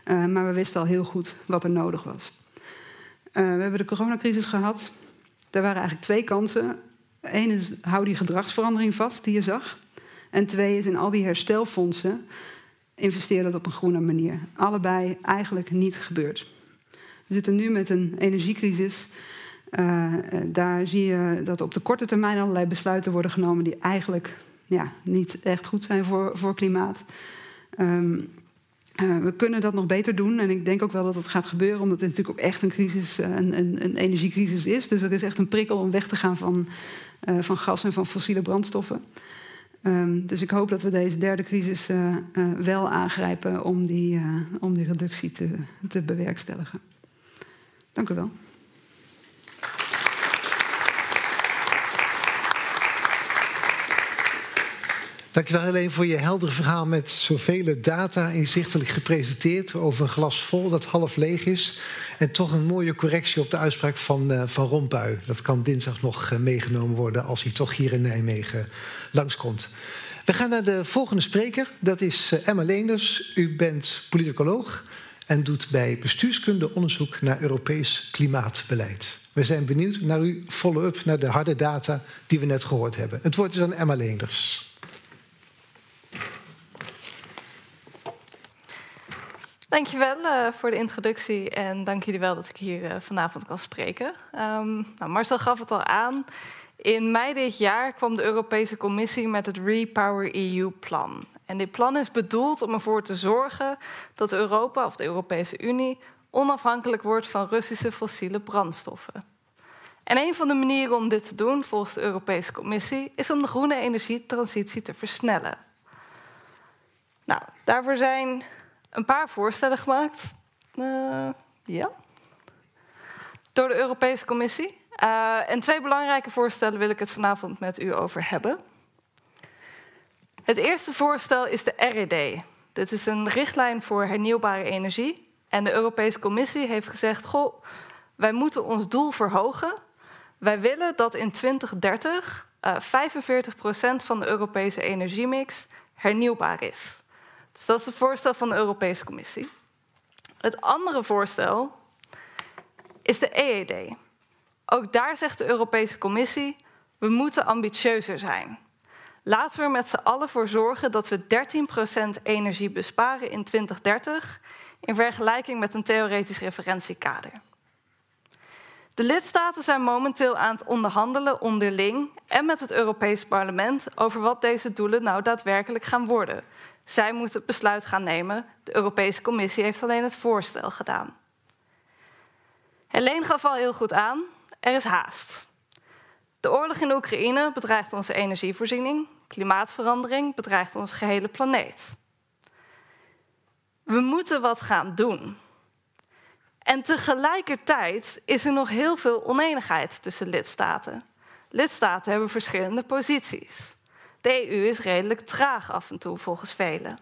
Uh, maar we wisten al heel goed wat er nodig was. Uh, we hebben de coronacrisis gehad. Er waren eigenlijk twee kansen. Eén is, hou die gedragsverandering vast die je zag. En twee is, in al die herstelfondsen investeer dat op een groene manier. Allebei eigenlijk niet gebeurd. We zitten nu met een energiecrisis. Uh, daar zie je dat op de korte termijn allerlei besluiten worden genomen die eigenlijk ja, niet echt goed zijn voor, voor klimaat. Um, uh, we kunnen dat nog beter doen en ik denk ook wel dat het gaat gebeuren, omdat het natuurlijk ook echt een crisis, een, een, een energiecrisis is. Dus er is echt een prikkel om weg te gaan van, van gas en van fossiele brandstoffen. Um, dus ik hoop dat we deze derde crisis uh, uh, wel aangrijpen om die, uh, om die reductie te, te bewerkstelligen. Dank u wel. Dankjewel Helene voor je heldere verhaal met zoveel data inzichtelijk gepresenteerd over een glas vol dat half leeg is. En toch een mooie correctie op de uitspraak van, uh, van Rompuy. Dat kan dinsdag nog uh, meegenomen worden als hij toch hier in Nijmegen langskomt. We gaan naar de volgende spreker. Dat is uh, Emma Leenders. U bent politicoloog en doet bij bestuurskunde onderzoek naar Europees klimaatbeleid. We zijn benieuwd naar uw follow-up naar de harde data die we net gehoord hebben. Het woord is aan Emma Leenders. Dankjewel uh, voor de introductie en dank jullie wel dat ik hier uh, vanavond kan spreken. Um, nou, Marcel gaf het al aan. In mei dit jaar kwam de Europese Commissie met het Repower EU-plan. En dit plan is bedoeld om ervoor te zorgen dat Europa of de Europese Unie onafhankelijk wordt van Russische fossiele brandstoffen. En een van de manieren om dit te doen, volgens de Europese Commissie, is om de groene energietransitie te versnellen. Nou, daarvoor zijn een paar voorstellen gemaakt. Uh, ja. Door de Europese Commissie. Uh, en twee belangrijke voorstellen wil ik het vanavond met u over hebben. Het eerste voorstel is de RED. Dit is een richtlijn voor hernieuwbare energie. En de Europese Commissie heeft gezegd: Goh, wij moeten ons doel verhogen. Wij willen dat in 2030 uh, 45% van de Europese energiemix hernieuwbaar is. Dus dat is het voorstel van de Europese Commissie. Het andere voorstel is de EED. Ook daar zegt de Europese Commissie: we moeten ambitieuzer zijn. Laten we er met z'n allen voor zorgen dat we 13% energie besparen in 2030 in vergelijking met een theoretisch referentiekader. De lidstaten zijn momenteel aan het onderhandelen onderling en met het Europees Parlement over wat deze doelen nou daadwerkelijk gaan worden. Zij moet het besluit gaan nemen. De Europese Commissie heeft alleen het voorstel gedaan. Helene gaf al heel goed aan, er is haast. De oorlog in Oekraïne bedreigt onze energievoorziening. Klimaatverandering bedreigt onze gehele planeet. We moeten wat gaan doen. En tegelijkertijd is er nog heel veel oneenigheid tussen lidstaten. Lidstaten hebben verschillende posities. De EU is redelijk traag af en toe, volgens velen.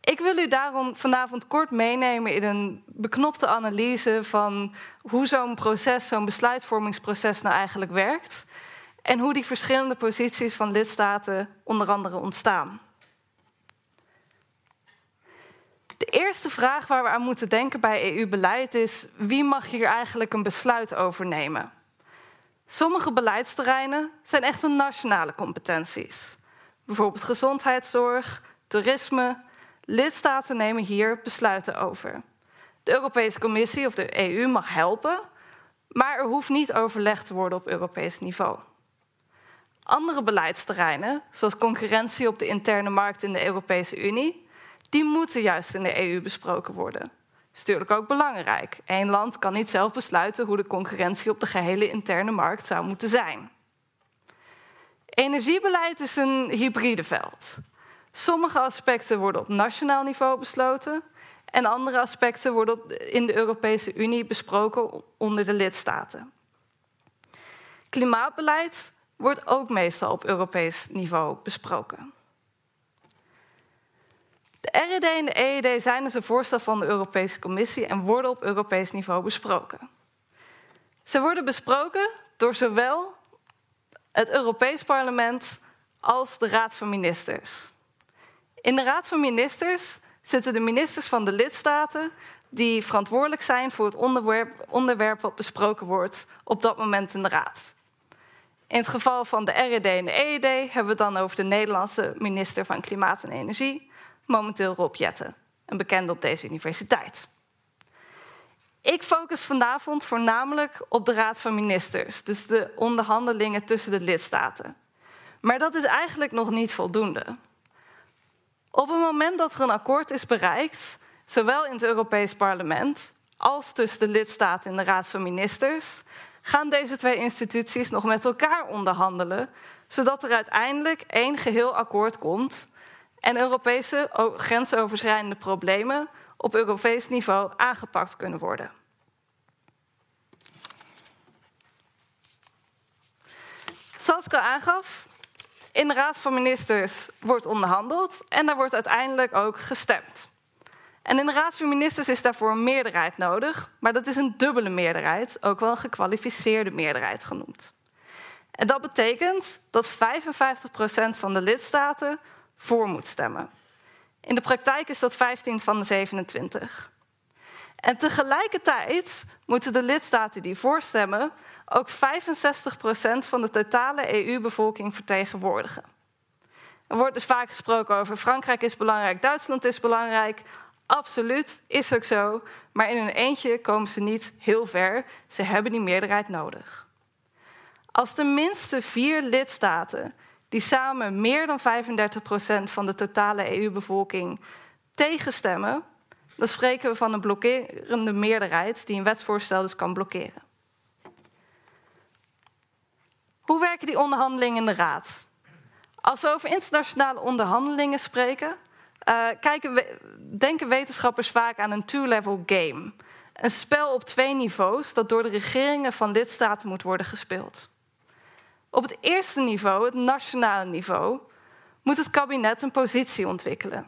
Ik wil u daarom vanavond kort meenemen in een beknopte analyse van hoe zo'n proces, zo'n besluitvormingsproces nou eigenlijk werkt en hoe die verschillende posities van lidstaten onder andere ontstaan. De eerste vraag waar we aan moeten denken bij EU-beleid is: wie mag hier eigenlijk een besluit over nemen? Sommige beleidsterreinen zijn echt nationale competenties. Bijvoorbeeld gezondheidszorg, toerisme. Lidstaten nemen hier besluiten over. De Europese Commissie of de EU mag helpen, maar er hoeft niet overlegd te worden op Europees niveau. Andere beleidsterreinen, zoals concurrentie op de interne markt in de Europese Unie, die moeten juist in de EU besproken worden. Is natuurlijk ook belangrijk. Eén land kan niet zelf besluiten hoe de concurrentie op de gehele interne markt zou moeten zijn. Energiebeleid is een hybride veld. Sommige aspecten worden op nationaal niveau besloten en andere aspecten worden in de Europese Unie besproken onder de lidstaten. Klimaatbeleid wordt ook meestal op Europees niveau besproken. De RED en de EED zijn dus een voorstel van de Europese Commissie en worden op Europees niveau besproken. Ze worden besproken door zowel het Europees Parlement als de Raad van Ministers. In de Raad van Ministers zitten de ministers van de lidstaten die verantwoordelijk zijn voor het onderwerp, onderwerp wat besproken wordt op dat moment in de Raad. In het geval van de RED en de EED hebben we het dan over de Nederlandse minister van Klimaat en Energie, momenteel Rob Jetten, een bekende op deze universiteit. Ik focus vanavond voornamelijk op de Raad van Ministers, dus de onderhandelingen tussen de lidstaten. Maar dat is eigenlijk nog niet voldoende. Op het moment dat er een akkoord is bereikt, zowel in het Europees Parlement als tussen de lidstaten in de Raad van Ministers, gaan deze twee instituties nog met elkaar onderhandelen, zodat er uiteindelijk één geheel akkoord komt en Europese grensoverschrijdende problemen op Europees niveau aangepakt kunnen worden. Zoals ik al aangaf, in de Raad van Ministers wordt onderhandeld en daar wordt uiteindelijk ook gestemd. En in de Raad van Ministers is daarvoor een meerderheid nodig, maar dat is een dubbele meerderheid, ook wel een gekwalificeerde meerderheid genoemd. En dat betekent dat 55% van de lidstaten voor moet stemmen. In de praktijk is dat 15 van de 27. En tegelijkertijd moeten de lidstaten die voorstemmen ook 65% van de totale EU-bevolking vertegenwoordigen. Er wordt dus vaak gesproken over Frankrijk is belangrijk, Duitsland is belangrijk. Absoluut, is ook zo. Maar in een eentje komen ze niet heel ver. Ze hebben die meerderheid nodig. Als tenminste vier lidstaten die samen meer dan 35% van de totale EU-bevolking tegenstemmen, dan spreken we van een blokkerende meerderheid die een wetsvoorstel dus kan blokkeren. Hoe werken die onderhandelingen in de Raad? Als we over internationale onderhandelingen spreken, uh, kijken denken wetenschappers vaak aan een two-level game. Een spel op twee niveaus dat door de regeringen van lidstaten moet worden gespeeld. Op het eerste niveau, het nationale niveau, moet het kabinet een positie ontwikkelen.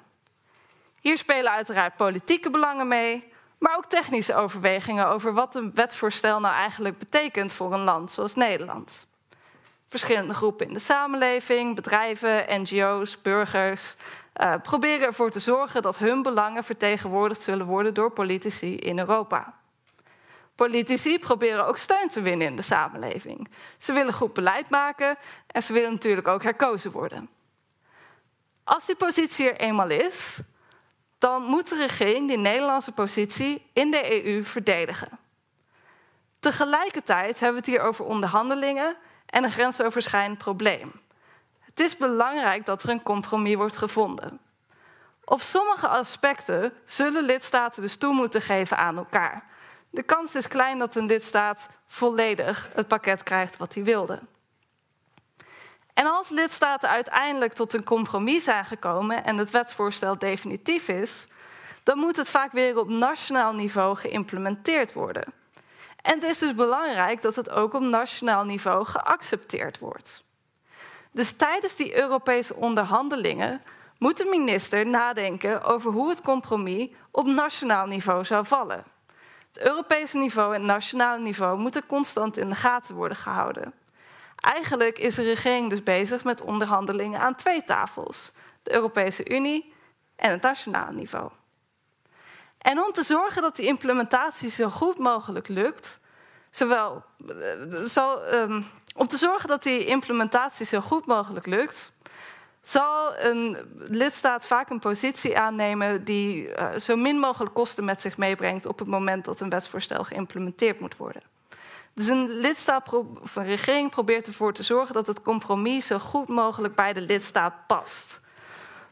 Hier spelen uiteraard politieke belangen mee, maar ook technische overwegingen over wat een wetsvoorstel nou eigenlijk betekent voor een land zoals Nederland. Verschillende groepen in de samenleving, bedrijven, NGO's, burgers, uh, proberen ervoor te zorgen dat hun belangen vertegenwoordigd zullen worden door politici in Europa. Politici proberen ook steun te winnen in de samenleving. Ze willen goed beleid maken en ze willen natuurlijk ook herkozen worden. Als die positie er eenmaal is, dan moet de regering die Nederlandse positie in de EU verdedigen. Tegelijkertijd hebben we het hier over onderhandelingen en een grensoverschrijdend probleem. Het is belangrijk dat er een compromis wordt gevonden. Op sommige aspecten zullen lidstaten dus toe moeten geven aan elkaar. De kans is klein dat een lidstaat volledig het pakket krijgt wat hij wilde. En als lidstaten uiteindelijk tot een compromis zijn gekomen en het wetsvoorstel definitief is, dan moet het vaak weer op nationaal niveau geïmplementeerd worden. En het is dus belangrijk dat het ook op nationaal niveau geaccepteerd wordt. Dus tijdens die Europese onderhandelingen moet de minister nadenken over hoe het compromis op nationaal niveau zou vallen. Het Europese niveau en het nationale niveau moeten constant in de gaten worden gehouden. Eigenlijk is de regering dus bezig met onderhandelingen aan twee tafels: de Europese Unie en het nationale niveau. En om te zorgen dat die implementatie zo goed mogelijk lukt, zowel, zo, um, om te zorgen dat die implementatie zo goed mogelijk lukt, zal een lidstaat vaak een positie aannemen die uh, zo min mogelijk kosten met zich meebrengt op het moment dat een wetsvoorstel geïmplementeerd moet worden. Dus een lidstaat een regering probeert ervoor te zorgen dat het compromis zo goed mogelijk bij de lidstaat past.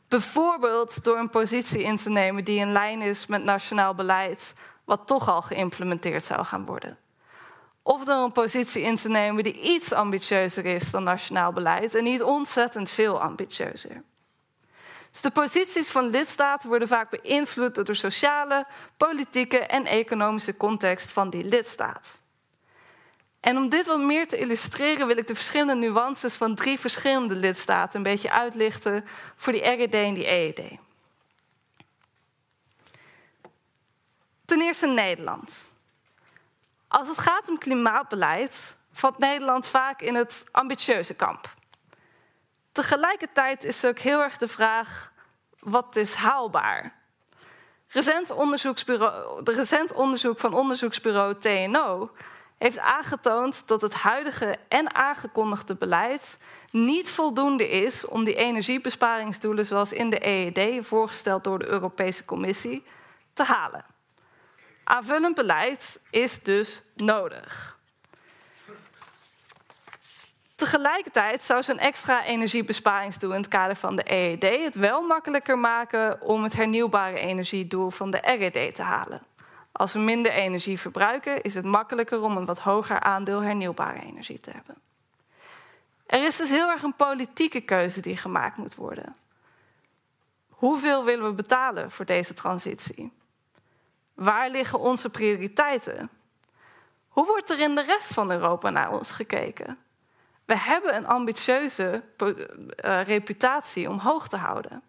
Bijvoorbeeld door een positie in te nemen die in lijn is met nationaal beleid, wat toch al geïmplementeerd zou gaan worden. Of door een positie in te nemen die iets ambitieuzer is dan nationaal beleid en niet ontzettend veel ambitieuzer. Dus de posities van lidstaten worden vaak beïnvloed door de sociale, politieke en economische context van die lidstaat. En om dit wat meer te illustreren wil ik de verschillende nuances van drie verschillende lidstaten een beetje uitlichten voor die RED en die EED. Ten eerste Nederland. Als het gaat om klimaatbeleid, valt Nederland vaak in het ambitieuze kamp. Tegelijkertijd is er ook heel erg de vraag: wat is haalbaar? Recent, de recent onderzoek van onderzoeksbureau TNO heeft aangetoond dat het huidige en aangekondigde beleid niet voldoende is om die energiebesparingsdoelen zoals in de EED voorgesteld door de Europese Commissie te halen. Aanvullend beleid is dus nodig. Tegelijkertijd zou zo'n extra energiebesparingsdoel in het kader van de EED het wel makkelijker maken om het hernieuwbare energiedoel van de RED te halen. Als we minder energie verbruiken, is het makkelijker om een wat hoger aandeel hernieuwbare energie te hebben. Er is dus heel erg een politieke keuze die gemaakt moet worden. Hoeveel willen we betalen voor deze transitie? Waar liggen onze prioriteiten? Hoe wordt er in de rest van Europa naar ons gekeken? We hebben een ambitieuze uh, reputatie om hoog te houden.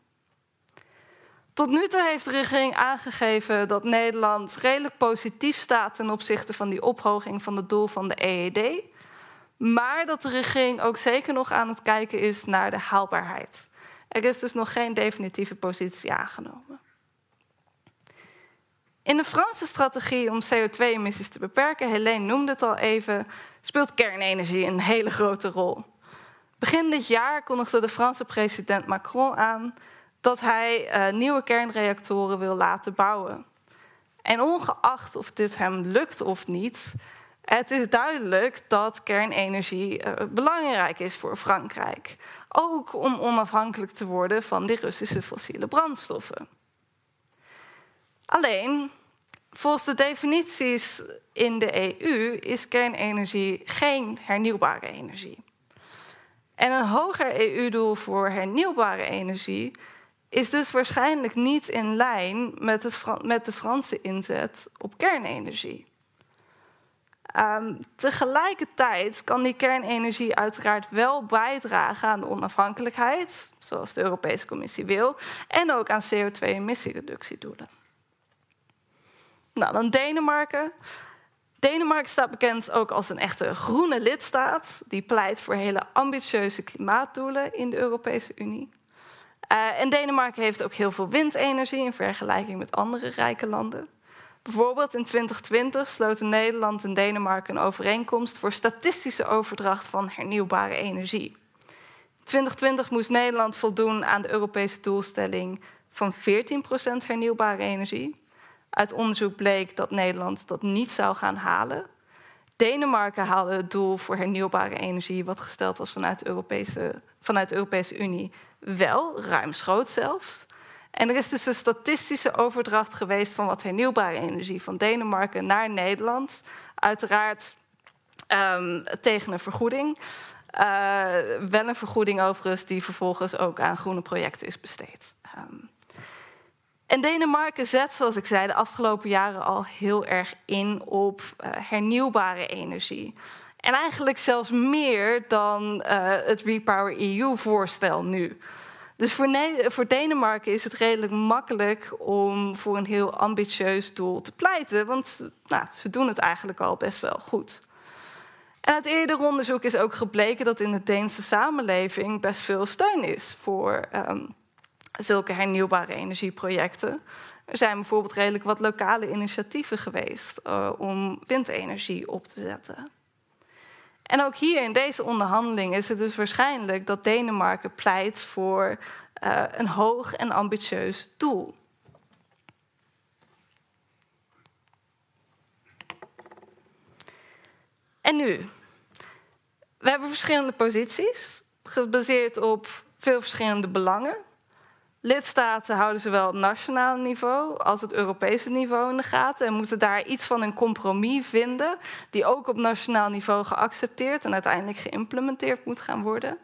Tot nu toe heeft de regering aangegeven dat Nederland redelijk positief staat ten opzichte van die ophoging van het doel van de EED. Maar dat de regering ook zeker nog aan het kijken is naar de haalbaarheid. Er is dus nog geen definitieve positie aangenomen. In de Franse strategie om CO2-emissies te beperken, Helene noemde het al even, speelt kernenergie een hele grote rol. Begin dit jaar kondigde de Franse president Macron aan dat hij uh, nieuwe kernreactoren wil laten bouwen. En ongeacht of dit hem lukt of niet, het is duidelijk dat kernenergie uh, belangrijk is voor Frankrijk. Ook om onafhankelijk te worden van die Russische fossiele brandstoffen. Alleen, volgens de definities in de EU is kernenergie geen hernieuwbare energie. En een hoger EU-doel voor hernieuwbare energie is dus waarschijnlijk niet in lijn met, het, met de Franse inzet op kernenergie. Um, tegelijkertijd kan die kernenergie uiteraard wel bijdragen aan de onafhankelijkheid, zoals de Europese Commissie wil, en ook aan CO2-emissiereductiedoelen. Nou, dan Denemarken. Denemarken staat bekend ook als een echte groene lidstaat. Die pleit voor hele ambitieuze klimaatdoelen in de Europese Unie. Uh, en Denemarken heeft ook heel veel windenergie in vergelijking met andere rijke landen. Bijvoorbeeld in 2020 sloten Nederland en Denemarken een overeenkomst voor statistische overdracht van hernieuwbare energie. In 2020 moest Nederland voldoen aan de Europese doelstelling van 14% hernieuwbare energie. Uit onderzoek bleek dat Nederland dat niet zou gaan halen. Denemarken haalde het doel voor hernieuwbare energie, wat gesteld was vanuit de Europese, vanuit Europese Unie, wel, ruimschoots zelfs. En er is dus een statistische overdracht geweest van wat hernieuwbare energie van Denemarken naar Nederland. Uiteraard um, tegen een vergoeding. Uh, wel een vergoeding overigens die vervolgens ook aan groene projecten is besteed. Um, en Denemarken zet, zoals ik zei, de afgelopen jaren al heel erg in op uh, hernieuwbare energie. En eigenlijk zelfs meer dan uh, het Repower EU-voorstel nu. Dus voor, voor, Denemarken is het redelijk makkelijk om voor een heel ambitieus doel te pleiten, want nou, ze doen het eigenlijk al best wel goed. En uit eerder onderzoek is ook gebleken dat in de Deense samenleving best veel steun is voor um, zulke hernieuwbare energieprojecten. Er zijn bijvoorbeeld redelijk wat lokale initiatieven geweest uh, om windenergie op te zetten. En ook hier in deze onderhandeling is het dus waarschijnlijk dat Denemarken pleit voor uh, een hoog en ambitieus doel. En nu? We hebben verschillende posities, gebaseerd op veel verschillende belangen. Lidstaten houden zowel het nationale niveau als het Europese niveau in de gaten en moeten daar iets van een compromis vinden, die ook op nationaal niveau geaccepteerd en uiteindelijk geïmplementeerd moet gaan worden.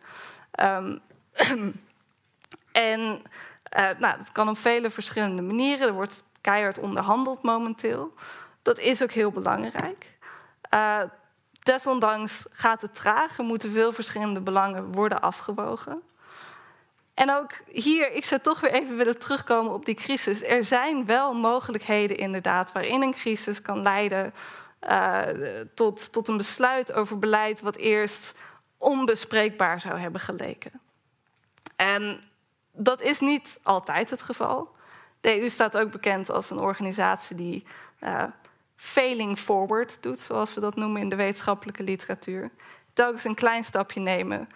Um, en uh, nou, dat kan op vele verschillende manieren. Er wordt keihard onderhandeld momenteel. Dat is ook heel belangrijk. Uh, desondanks gaat het traag. Er moeten veel verschillende belangen worden afgewogen. En ook hier, ik zou toch weer even willen terugkomen op die crisis. Er zijn wel mogelijkheden inderdaad waarin een crisis kan leiden uh, tot, tot een besluit over beleid wat eerst onbespreekbaar zou hebben geleken. En dat is niet altijd het geval. De EU staat ook bekend als een organisatie die uh, failing forward doet, zoals we dat noemen in de wetenschappelijke literatuur. Telkens een klein stapje nemen,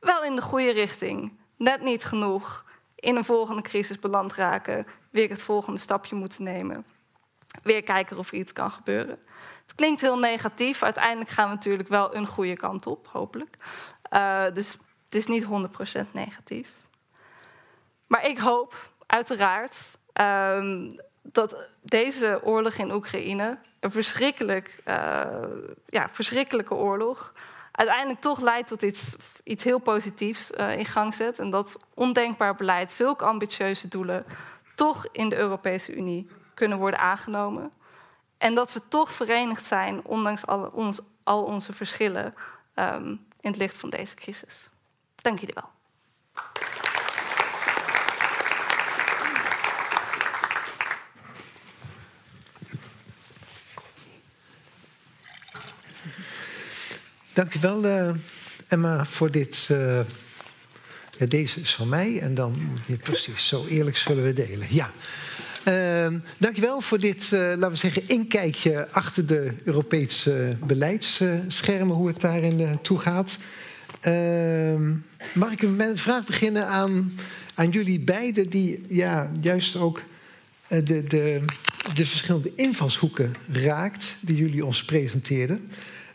wel in de goede richting, net niet genoeg, in een volgende crisis beland raken, weer het volgende stapje moeten nemen, weer kijken of er iets kan gebeuren. Het klinkt heel negatief, uiteindelijk gaan we natuurlijk wel een goede kant op, hopelijk. Uh, dus het is niet 100% negatief. Maar ik hoop uiteraard um, dat deze oorlog in Oekraïne, een verschrikkelijk, uh, ja, verschrikkelijke oorlog, uiteindelijk toch leidt tot iets, iets heel positiefs uh, in gang zet. En dat ondenkbaar beleid, zulke ambitieuze doelen, toch in de Europese Unie kunnen worden aangenomen. En dat we toch verenigd zijn, ondanks alle, ons, al onze verschillen, um, in het licht van deze crisis. Dank jullie wel. Dankjewel uh, Emma voor dit. Ja, deze is van mij en dan ja, precies, zo eerlijk zullen we delen. Ja. Uh, dankjewel voor dit, uh, laten we zeggen, inkijkje achter de Europese beleidsschermen, hoe het daarin toe gaat. Ehm, mag ik met een vraag beginnen aan, aan jullie beiden, die ja, juist ook de, de, de verschillende invalshoeken raakt die jullie ons presenteerden.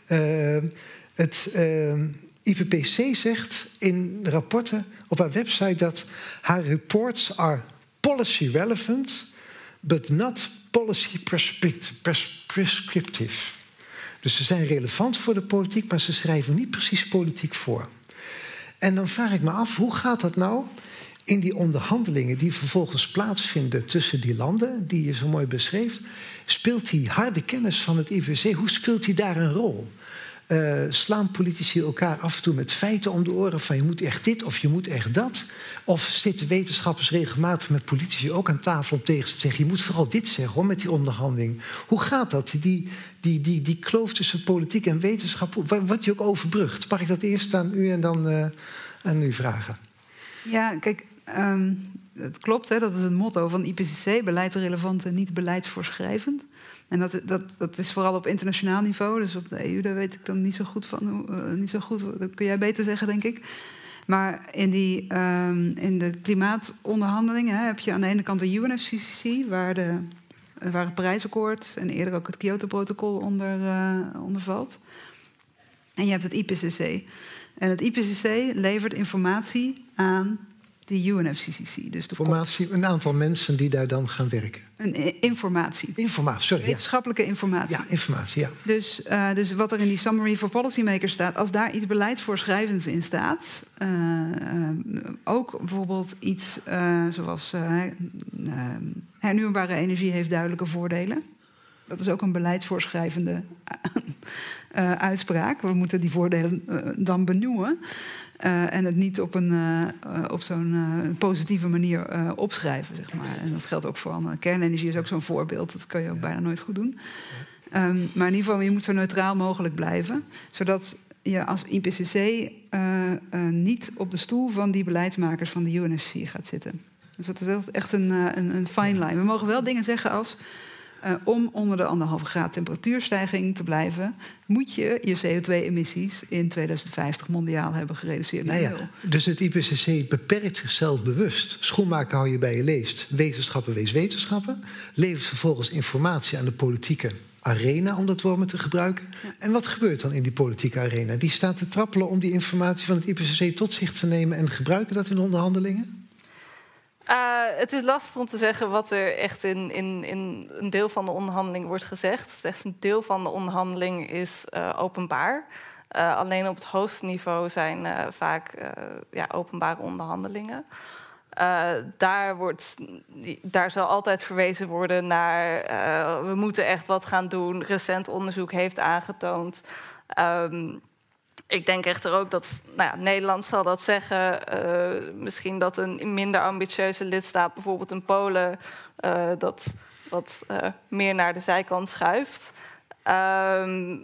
Ehm, het uh, ehm, IPPC zegt in rapporten op haar website dat haar reports are policy relevant, but not policy prescriptive. Dus ze zijn relevant voor de politiek, maar ze schrijven niet precies politiek voor. En dan vraag ik me af, hoe gaat dat nou in die onderhandelingen die vervolgens plaatsvinden tussen die landen, die je zo mooi beschreef? Speelt die harde kennis van het IPC, hoe speelt die daar een rol? Uh, slaan politici elkaar af en toe met feiten om de oren van je moet echt dit of je moet echt dat? Of zitten wetenschappers regelmatig met politici ook aan tafel om tegen te zeggen je moet vooral dit zeggen hoor, met die onderhandeling? Hoe gaat dat? Die, die, die, die kloof tussen politiek en wetenschap, wordt die ook overbrugd? Mag ik dat eerst aan u en dan uh, aan u vragen? Ja, kijk, um, het klopt, hè, dat is het motto van IPCC: beleidsrelevant en niet beleidsvoorschrijvend. En dat, dat, dat is vooral op internationaal niveau. Dus op de EU, daar weet ik dan niet zo goed van. Uh, niet zo goed, dat kun jij beter zeggen, denk ik. Maar in, die, um, in de klimaatonderhandelingen hè, heb je aan de ene kant de UNFCCC, waar, de, waar het Parijsakkoord en eerder ook het Kyoto-protocol onder, uh, onder valt. En je hebt het IPCC. En het IPCC levert informatie aan de UNFCCC. Dus de informatie, een aantal mensen die daar dan gaan werken. Een informatie. Informatie, sorry. Wetenschappelijke informatie. Ja, informatie, ja. Dus, uh, dus wat er in die Summary for Policymakers staat, als daar iets beleidsvoorschrijvends in staat, uh, uh, ook bijvoorbeeld iets zoals hernieuwbare energie heeft duidelijke voordelen. Dat is ook een beleidsvoorschrijvende uitspraak. We moeten die voordelen dan benoemen. Uh, en het niet op, een, op zo'n positieve manier opschrijven, zeg maar. En dat geldt ook voor andere. Kernenergie is ook zo'n voorbeeld. Dat kan je ook bijna nooit goed doen. Um, maar in ieder geval, je moet zo neutraal mogelijk blijven. Zodat je als IPCC niet op de stoel van die beleidsmakers van de UNFC gaat zitten. Dus dat is echt een, een, een fine line. We mogen wel dingen zeggen als... Uh, om onder de anderhalve graad temperatuurstijging te blijven, moet je je CO2-emissies in 2050 mondiaal hebben gereduceerd nou ja, Dus het IPCC beperkt zichzelf bewust. Schoenmaker hou je bij je leest. Wetenschappen wees wetenschappen. Levert vervolgens informatie aan de politieke arena, om dat woord maar te gebruiken. En wat gebeurt dan in die politieke arena? Die staat te trappelen om die informatie van het IPCC tot zich te nemen en gebruiken dat in onderhandelingen? Uh, het is lastig om te zeggen wat er echt in, in, in een deel van de onderhandeling wordt gezegd. Slechts een deel van de onderhandeling is uh, openbaar. Uh, alleen op het hoogste niveau zijn vaak ja, openbare onderhandelingen. daar, wordt, daar zal altijd verwezen worden naar we moeten echt wat gaan doen. Recent onderzoek heeft aangetoond. Um, ik denk echter ook dat nou ja, Nederland zal dat zeggen. Uh, misschien dat een minder ambitieuze lidstaat, bijvoorbeeld in Polen, uh, dat wat uh, meer naar de zijkant schuift. Ehm,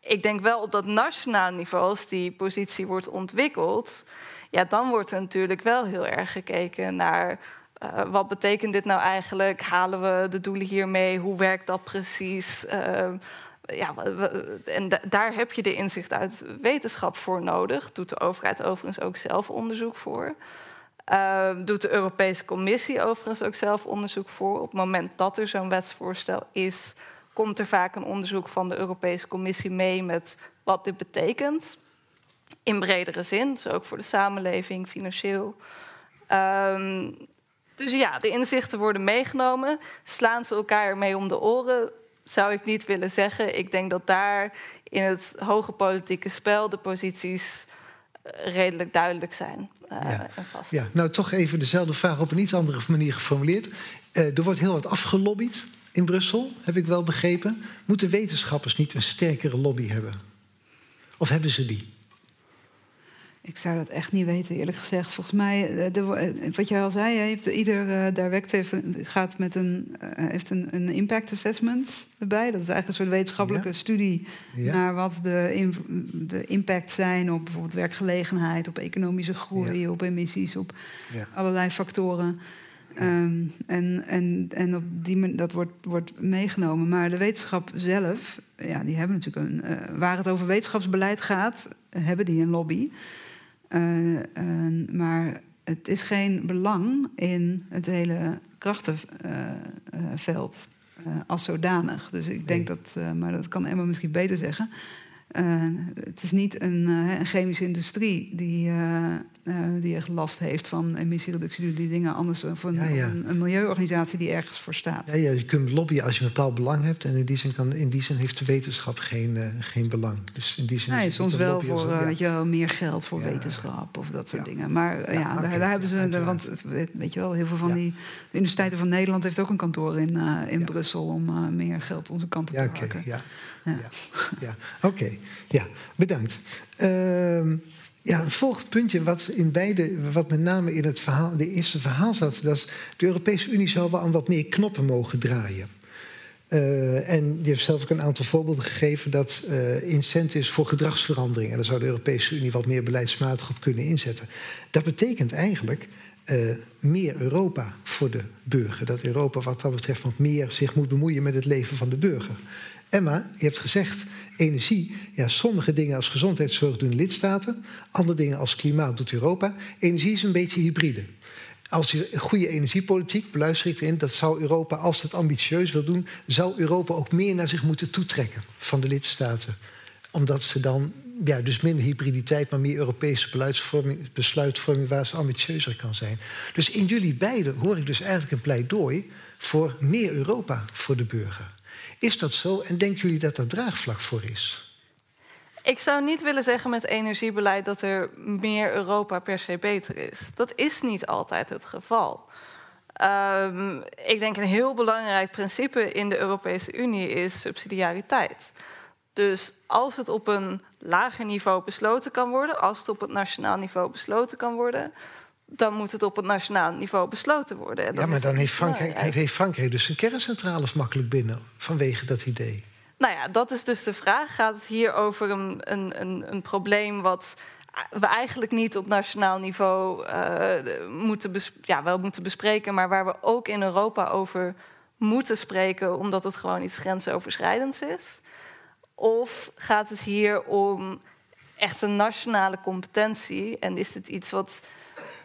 ik denk wel op dat nationaal niveau, als die positie wordt ontwikkeld, ja, dan wordt er natuurlijk wel heel erg gekeken naar wat betekent dit nou eigenlijk? Halen we de doelen hiermee? Hoe werkt dat precies? Ehm, ja, en daar heb je de inzicht uit wetenschap voor nodig. Doet de overheid overigens ook zelf onderzoek voor. Uh, doet de Europese Commissie overigens ook zelf onderzoek voor. Op het moment dat er zo'n wetsvoorstel is, komt er vaak een onderzoek van de Europese Commissie mee met wat dit betekent. In bredere zin, dus ook voor de samenleving, financieel. Um, dus ja, de inzichten worden meegenomen. Slaan ze elkaar ermee om de oren? Zou ik niet willen zeggen. Ik denk dat daar in het hoge politieke spel de posities eh, redelijk duidelijk zijn. Uh, ja. vast. ja, nou toch even dezelfde vraag op een iets andere manier geformuleerd. Uh, er wordt heel wat afgelobbyd in Brussel, heb ik wel begrepen. Moeten wetenschappers niet een sterkere lobby hebben? Of hebben ze die? Ik zou dat echt niet weten, eerlijk gezegd. Volgens mij, eh, de, eh, wat jij al zei, heeft, ieder uh, direct heeft, gaat met een, uh, heeft een, een, impact assessment erbij. Dat is eigenlijk een soort wetenschappelijke studie naar wat de, in, de impact zijn op bijvoorbeeld werkgelegenheid, op economische groei, op emissies, op allerlei factoren. Um, en en, en op die, dat wordt, wordt meegenomen. Maar de wetenschap zelf, ja, die hebben natuurlijk een. waar het over wetenschapsbeleid gaat, hebben die een lobby. Uh, uh, maar het is geen belang in het hele krachtenveld uh, als zodanig. Dus ik denk nee. dat, maar dat kan Emma misschien beter zeggen. Het is niet een, een chemische industrie die uh, die echt last heeft van emissiereductie, die dingen anders of een, een, een, milieuorganisatie die ergens voor staat. Ja, ja, je kunt lobbyen als je een bepaald belang hebt. En in die zin, kan, in die zin heeft de wetenschap geen, uh, geen belang. Dus in die zin nee, soms wel voor uh, weet je wel, meer geld voor wetenschap of dat soort dingen. Maar ja, daar, daar, hebben ze. Want weet je wel, heel veel van die. De Universiteiten van Nederland heeft ook een kantoor in, in Brussel om meer geld onze kant op te maken. Okay, ja, ja. Oké, ja, bedankt. Uh, ja, een volgend puntje wat in beide, wat met name in het verhaal, de eerste verhaal zat, dat de Europese Unie zou wel aan wat meer knoppen mogen draaien. Uh, en je hebt zelf ook een aantal voorbeelden gegeven dat uh, incentives voor gedragsverandering. En daar zou de Europese Unie wat meer beleidsmatig op kunnen inzetten. Dat betekent eigenlijk uh, meer Europa voor de burger. Dat Europa wat dat betreft wat meer zich moet bemoeien met het leven van de burger. Emma, je hebt gezegd, energie, ja, sommige dingen als gezondheidszorg doen lidstaten, andere dingen als klimaat doet Europa. Energie is een beetje hybride. Als je goede energiepolitiek, beluister ik erin, dat zou Europa, als het ambitieus wil doen, zou Europa ook meer naar zich moeten toetrekken van de lidstaten. Omdat ze dan, ja, dus minder hybriditeit, maar meer Europese besluitvorming, besluitvorming waar ze ambitieuzer kan zijn. Dus in jullie beiden hoor ik dus eigenlijk een pleidooi voor meer Europa voor de burger. Is dat zo en denken jullie dat er draagvlak voor is? Ik zou niet willen zeggen met energiebeleid dat er meer Europa per se beter is. Dat is niet altijd het geval. Um, ik denk een heel belangrijk principe in de Europese Unie is subsidiariteit. Dus als het op een lager niveau besloten kan worden, als het op het nationaal niveau besloten kan worden, dan moet het op het nationaal niveau besloten worden. Ja, maar dan heeft Frankrijk, heeft Frankrijk dus zijn kerncentrales makkelijk binnen vanwege dat idee. Nou ja, dat is dus de vraag. Gaat het hier over een, een, een, een probleem wat we eigenlijk niet op nationaal niveau uh, moeten, ja, wel moeten bespreken, maar waar we ook in Europa over moeten spreken, omdat het gewoon iets grensoverschrijdends is? Of gaat het hier om echt een nationale competentie en is dit iets wat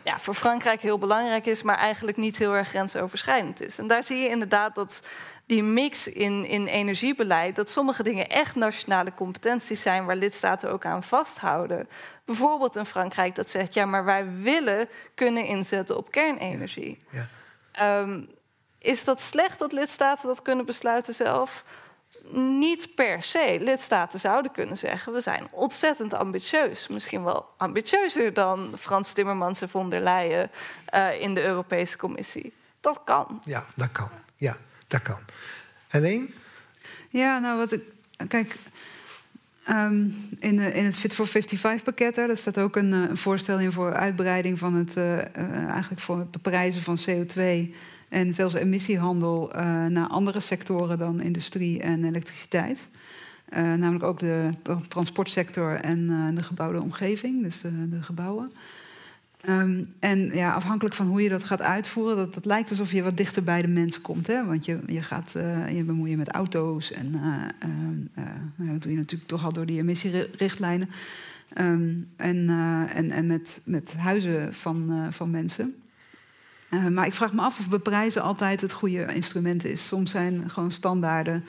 ja, voor Frankrijk heel belangrijk is, maar eigenlijk niet heel erg grensoverschrijdend is? En daar zie je inderdaad dat die mix in, in energiebeleid, dat sommige dingen echt nationale competenties zijn waar lidstaten ook aan vasthouden. Bijvoorbeeld in Frankrijk dat zegt, ja, maar wij willen kunnen inzetten op kernenergie. Ja, ehm, is dat slecht dat lidstaten dat kunnen besluiten zelf? Niet per se. Lidstaten zouden kunnen zeggen: we zijn ontzettend ambitieus. Misschien wel ambitieuzer dan Frans Timmermans en von der Leyen uh, in de Europese Commissie. Dat kan. Ja, dat kan. Ja, dat kan. Alleen? Ja, nou wat ik. Kijk, Um, in, in, het Fit for 55 pakket, daar staat ook een, eh, een, voorstel in voor uitbreiding van het, uh, uh, eigenlijk voor het beprijzen van CO2 en zelfs emissiehandel naar andere sectoren dan industrie en elektriciteit. namelijk ook de, transportsector en de gebouwde omgeving, dus de, de gebouwen. Um, en ja, afhankelijk van hoe je dat gaat uitvoeren, dat, dat lijkt alsof je wat dichter bij de mensen komt. Hè? Want je, je gaat je bemoeien met auto's en uh, uh, dat doe je natuurlijk toch al door die emissierichtlijnen. Um, en, en, en met, met huizen van, van mensen. Maar ik vraag me af of beprijzen altijd het goede instrument is. Soms zijn gewoon standaarden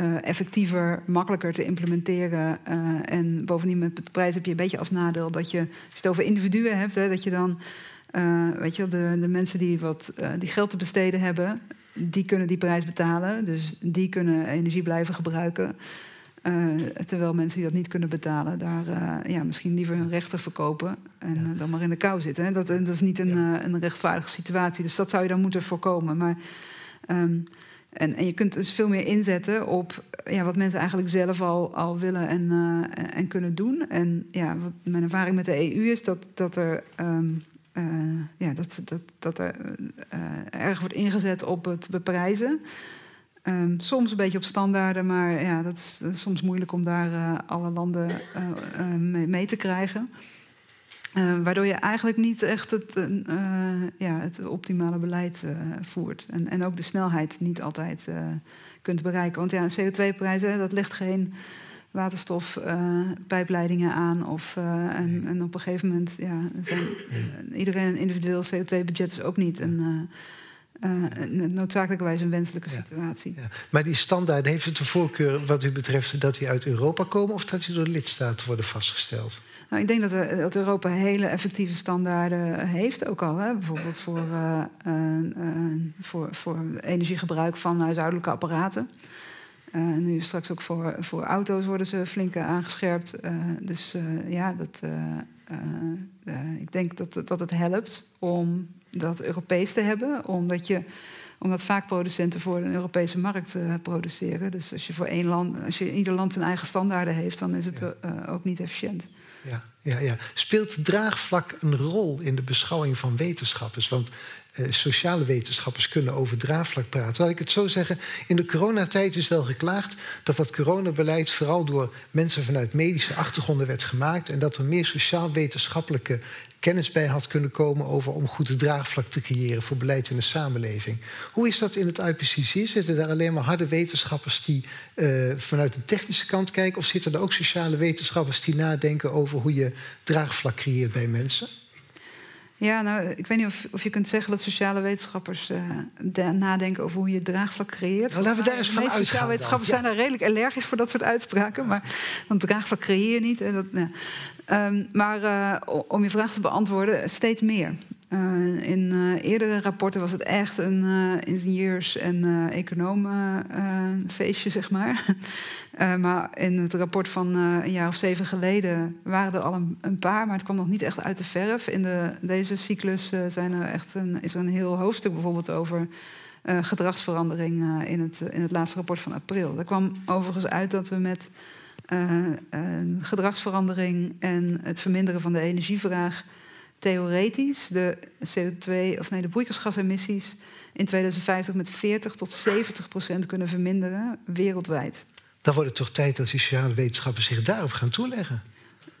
uh, effectiever, makkelijker te implementeren. Uh, en bovendien met de prijs heb je een beetje als nadeel dat je, als je het over individuen hebt, hè, dat je dan, weet je, de, de mensen die wat die geld te besteden hebben, die kunnen die prijs betalen. Dus die kunnen energie blijven gebruiken. Terwijl mensen die dat niet kunnen betalen, daar ja, misschien liever hun rechten verkopen en dan maar in de kou zitten. Hè. Dat, dat is niet een, een rechtvaardige situatie. Dus dat zou je dan moeten voorkomen. Maar um, en, en, je kunt dus veel meer inzetten op ja, wat mensen eigenlijk zelf al, al willen en, en kunnen doen. En ja, wat mijn ervaring met de EU is dat, dat er, um, uh, ja, dat, dat, dat er erg wordt ingezet op het beprijzen. Um, soms een beetje op standaarden, maar ja, dat is soms moeilijk om daar alle landen mee, mee te krijgen. Waardoor je eigenlijk niet echt het, ja, het optimale beleid voert. En, en ook de snelheid niet altijd kunt bereiken. Want ja, CO2-prijzen, dat legt geen waterstofpijpleidingen aan. Of, en, en, op een gegeven moment, ja, zijn, iedereen een individueel CO2-budget is ook niet een, noodzakelijkerwijs een wenselijke situatie. Ja, Maar die standaard, heeft het de voorkeur wat u betreft dat die uit Europa komen... of dat die door de lidstaten worden vastgesteld? Nou, ik denk dat, eh, dat, Europa hele effectieve standaarden heeft, ook al. Hè? Bijvoorbeeld voor, uh, uh, voor, voor energiegebruik van huishoudelijke apparaten. nu straks ook voor, voor auto's worden ze flink aangescherpt. dus ja, dat, ik denk dat, dat het helpt om dat Europees te hebben. Omdat je omdat vaak producenten voor een Europese markt uh, produceren. Dus als je voor één land, als je ieder land zijn eigen standaarden heeft, dan is het uh, ook niet efficiënt ja, ja, ja. Speelt draagvlak een rol in de beschouwing van wetenschappers? Want eh, sociale wetenschappers kunnen over draagvlak praten. Laat ik het zo zeggen, in de coronatijd is wel geklaagd dat dat coronabeleid vooral door mensen vanuit medische achtergronden werd gemaakt en dat er meer sociaal-wetenschappelijke kennis bij had kunnen komen over om goed draagvlak te creëren voor beleid in de samenleving. Hoe is dat in het IPCC? Zitten daar alleen maar harde wetenschappers die uh, vanuit de technische kant kijken, of zitten er ook sociale wetenschappers die nadenken over hoe je draagvlak creëert bij mensen? Ja, nou, ik weet niet of, of je kunt zeggen dat sociale wetenschappers uh, nadenken over hoe je draagvlak creëert. Nou, laten we daar eens van uitgaan. Sociale wetenschappers zijn daar redelijk allergisch voor dat soort uitspraken. Maar, want draagvlak creëer je niet. Hè, dat, nou. um, maar uh, om je vraag te beantwoorden, steeds meer. Uh, in uh, eerdere rapporten was het echt een uh, ingenieurs- en economenfeestje, zeg maar. maar in het rapport van een jaar of zeven geleden waren er al een, een, paar, maar het kwam nog niet echt uit de verf. In de, deze cyclus zijn er echt een, is er een heel hoofdstuk bijvoorbeeld over gedragsverandering in, het, in het laatste rapport van april. Daar kwam overigens uit dat we met gedragsverandering en het verminderen van de energievraag theoretisch de CO2 of nee, de broeikasgasemissies in 2050 met 40 tot 70 procent kunnen verminderen wereldwijd. Dan wordt het toch tijd dat sociale wetenschappers zich daarop gaan toeleggen.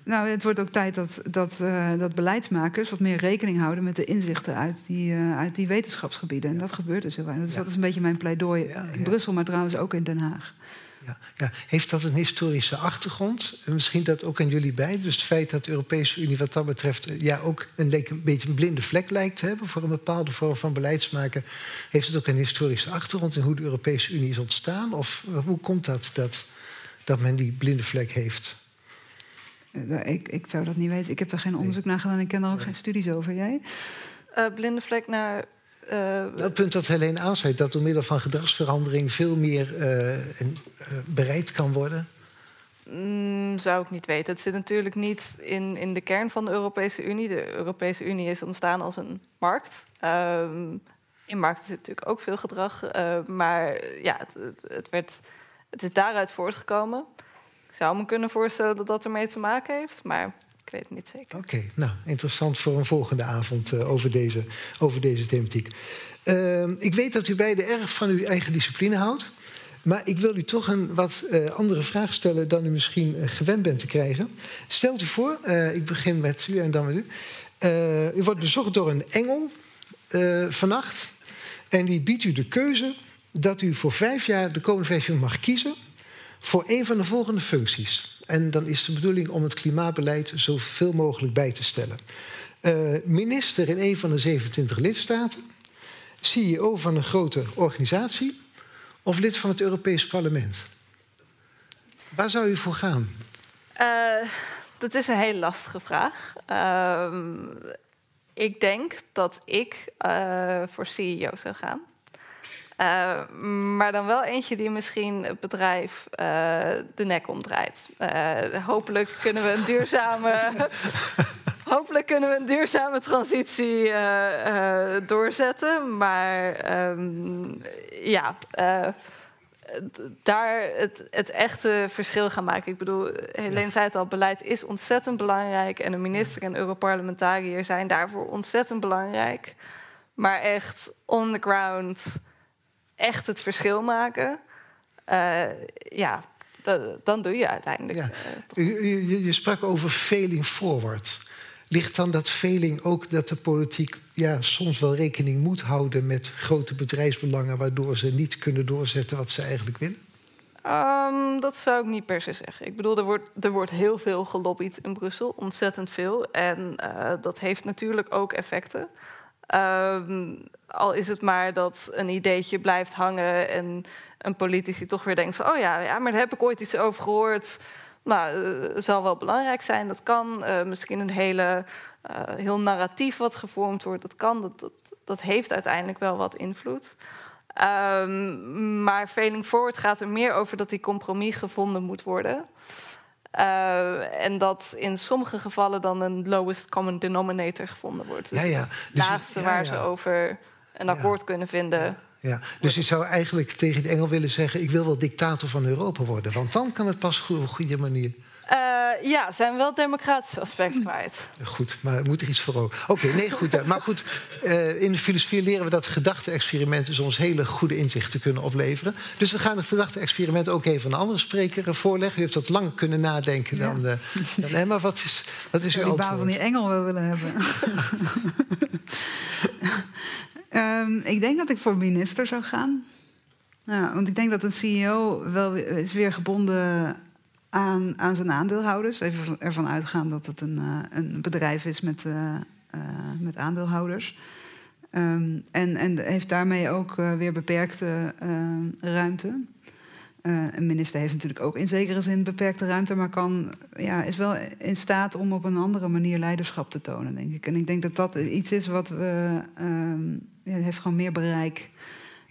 Nou, het wordt ook tijd dat, dat, uh, dat beleidsmakers wat meer rekening houden met de inzichten uit die, uh, uit die wetenschapsgebieden. En dat gebeurt dus heel weinig. Dus dat is een beetje mijn pleidooi in Brussel, maar trouwens ook in Den Haag. Ja, ja. Heeft dat een historische achtergrond? En misschien dat ook aan jullie bij. Dus het feit dat de Europese Unie wat dat betreft eh, ja, ook een, een beetje een blinde vlek lijkt te hebben voor een bepaalde vorm van beleidsmaken. Heeft het ook een historische achtergrond in hoe de Europese Unie is ontstaan? Of hoe komt dat, dat, dat men die blinde vlek heeft? Eh, ik, ik zou dat niet weten. Ik heb er geen onderzoek naar gedaan. Ik ken er ook geen studies over. Jij? Uh, blinde vlek naar. Uh, het punt dat Helene aanzet, dat door middel van gedragsverandering veel meer bereid kan worden? Mm, zou ik niet weten. Het zit natuurlijk niet in, in de kern van de Europese Unie. De Europese Unie is ontstaan als een markt. Um, in markten zit natuurlijk ook veel gedrag. maar ja, het, het, het, werd, het is daaruit voortgekomen zou me kunnen voorstellen dat dat ermee te maken heeft, maar ik weet het niet zeker. Oké, nou interessant voor een volgende avond uh, over, deze, over deze thematiek. Uh, ik weet dat u beiden erg van uw eigen discipline houdt. Maar ik wil u toch een wat uh, andere vraag stellen dan u misschien uh, gewend bent te krijgen. Stelt u voor, ik begin met u en dan met u. u wordt bezocht door een engel vannacht. En die biedt u de keuze dat u voor vijf jaar de komende vijf jaar mag kiezen voor een van de volgende functies. En dan is de bedoeling om het klimaatbeleid zoveel mogelijk bij te stellen. Uh, minister in een van de 27 lidstaten, CEO van een grote organisatie of lid van het Europees Parlement. Waar zou u voor gaan? Uh, dat is een hele lastige vraag. Uh, ik denk dat ik uh, voor CEO zou gaan. Uh, maar dan wel eentje die misschien het bedrijf uh, de nek omdraait. Uh, hopelijk kunnen we een duurzame. hopelijk kunnen we een duurzame transitie doorzetten. Maar um, ja, daar het, het, echte verschil gaan maken. Ik bedoel, Helene zei het al, beleid is ontzettend belangrijk. En een minister en Europarlementariër zijn daarvoor ontzettend belangrijk. Maar echt on the ground echt het verschil maken, uh, ja, dan doe je uiteindelijk. Ja. Uh, je, je, sprak over failing forward. Ligt dan dat failing ook dat de politiek ja, soms wel rekening moet houden met grote bedrijfsbelangen, waardoor ze niet kunnen doorzetten wat ze eigenlijk willen? Um, dat zou ik niet per se zeggen. Ik bedoel, er wordt, er wordt heel veel gelobbyd in Brussel, ontzettend veel. En uh, dat heeft natuurlijk ook effecten. Um, al is het maar dat een ideetje blijft hangen en een politici toch weer denkt van... oh ja, ja maar daar heb ik ooit iets over gehoord. Nou, uh, zal wel belangrijk zijn, dat kan. Uh, misschien een hele, uh, heel narratief wat gevormd wordt, dat kan. Dat, dat, dat heeft uiteindelijk wel wat invloed. Um, maar Failing Forward gaat er meer over dat die compromis gevonden moet worden... Uh, en dat in sommige gevallen dan een lowest common denominator gevonden wordt. Dus ja, ja. Dus, het laatste ja, waar ze over een akkoord kunnen vinden. Ja, dus je zou eigenlijk tegen de Engel willen zeggen: Ik wil wel dictator van Europa worden. Want dan kan het pas op een goede manier. Uh, ja, zijn wel het democratische aspect kwijt. Goed, maar moet er iets voor ook. Oké, nee, goed. maar goed, uh, in de filosofie leren we dat gedachte-experimenten soms hele goede inzichten kunnen opleveren. Dus we gaan het gedachte-experiment ook even een andere spreker voorleggen. U heeft wat langer kunnen nadenken dan, uh, dan Emma. Wat is, wat is uw antwoord? baan van die engel wel willen hebben. um, ik denk dat ik voor minister zou gaan. Ja, want ik denk dat een CEO wel is weer gebonden aan, aan zijn aandeelhouders. Even ervan uitgaan dat het een, uh, een bedrijf is met, uh, uh, met aandeelhouders. Um, en, en heeft daarmee ook weer beperkte ruimte. een minister heeft natuurlijk ook in zekere zin beperkte ruimte, maar kan, ja, is wel in staat om op een andere manier leiderschap te tonen, denk ik. En ik denk dat dat iets is wat we. Um, ja, heeft gewoon meer bereik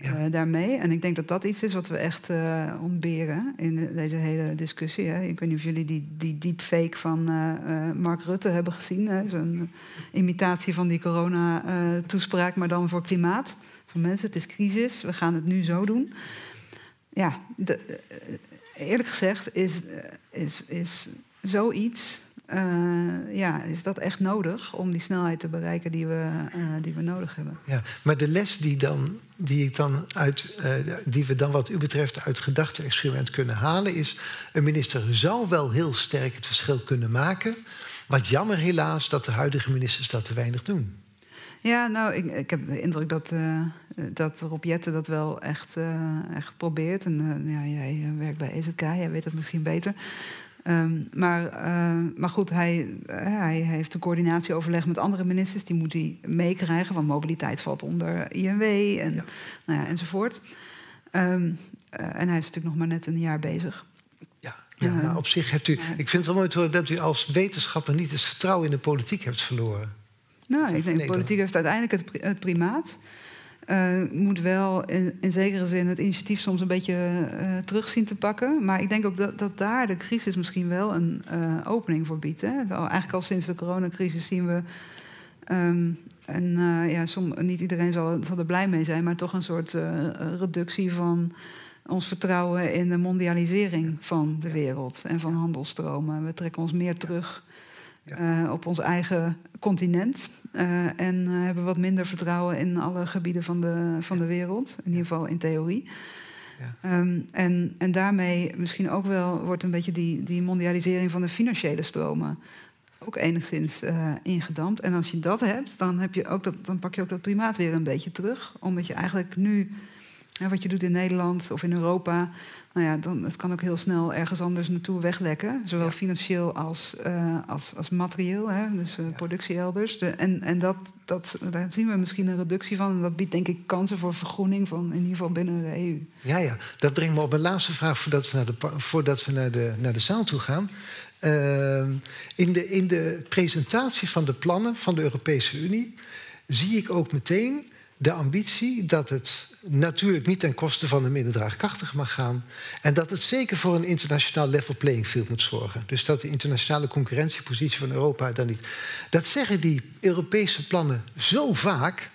uh, daarmee. En ik denk dat dat iets is wat we echt uh, ontberen in deze hele discussie. Hè. Ik weet niet of jullie die, die deepfake van uh, Mark Rutte hebben gezien. Zo'n imitatie van die corona-toespraak, maar dan voor klimaat. Van mensen, het is crisis, we gaan het nu zo doen. Ja, de, eerlijk gezegd is, is, is zoiets ja, is dat echt nodig om die snelheid te bereiken die we, die we nodig hebben. Ja, maar de les die, dan, die, ik dan uit, die we dan wat u betreft uit gedachte-experiment kunnen halen, is: een minister zou wel heel sterk het verschil kunnen maken. Wat jammer helaas dat de huidige ministers dat te weinig doen. Ja, nou, ik, ik heb de indruk dat, dat Rob Jette dat wel echt, echt probeert. En ja, jij werkt bij EZK, jij weet dat misschien beter. Um, maar, maar goed, hij, hij heeft een coördinatieoverleg met andere ministers. Die moet hij meekrijgen, want mobiliteit valt onder INW en, ja. Nou ja, enzovoort. Um, en hij is natuurlijk nog maar net een jaar bezig. Ja, ja maar op zich hebt u... Ik vind het wel mooi dat u als wetenschapper niet het vertrouwen in de politiek hebt verloren. Nou, ik denk de politiek heeft uiteindelijk het, het primaat. Uh, moet wel in, zekere zin het initiatief soms een beetje uh, terug zien te pakken. Maar ik denk ook dat, dat daar de crisis misschien wel een uh, opening voor biedt. Hè. Eigenlijk al sinds de coronacrisis zien we. Um, ja, som, niet iedereen zal, zal, er blij mee zijn, maar toch een soort reductie van ons vertrouwen in de mondialisering van de wereld en van handelstromen. We trekken ons meer terug uh, op ons eigen continent. Uh, en uh, hebben wat minder vertrouwen in alle gebieden van de, van de wereld. In ieder geval in theorie. Ja. Um, en, en daarmee misschien ook wel wordt een beetje die, die mondialisering van de financiële stromen ook enigszins ingedampt. En als je dat hebt, dan, heb je ook dat, dan pak je ook dat primaat weer een beetje terug. Omdat je eigenlijk nu, wat je doet in Nederland of in Europa, nou ja, dan, het kan ook heel snel ergens anders naartoe weglekken. Zowel financieel als, uh, als, als materieel, hè, dus uh, productie elders. De, en en dat, dat, daar zien we misschien een reductie van. En dat biedt denk ik kansen voor vergroening van in ieder geval binnen de EU. Ja, ja. dat brengt me op mijn laatste vraag voordat we naar de, voordat we naar de, naar de zaal toe gaan. Uh, in, de, in de presentatie van de plannen van de Europese Unie zie ik ook meteen de ambitie dat het natuurlijk niet ten koste van de minder draagkrachtige mag gaan. En dat het zeker voor een internationaal level playing field moet zorgen. Dus dat de internationale concurrentiepositie van Europa dan niet. Dat zeggen die Europese plannen zo vaak.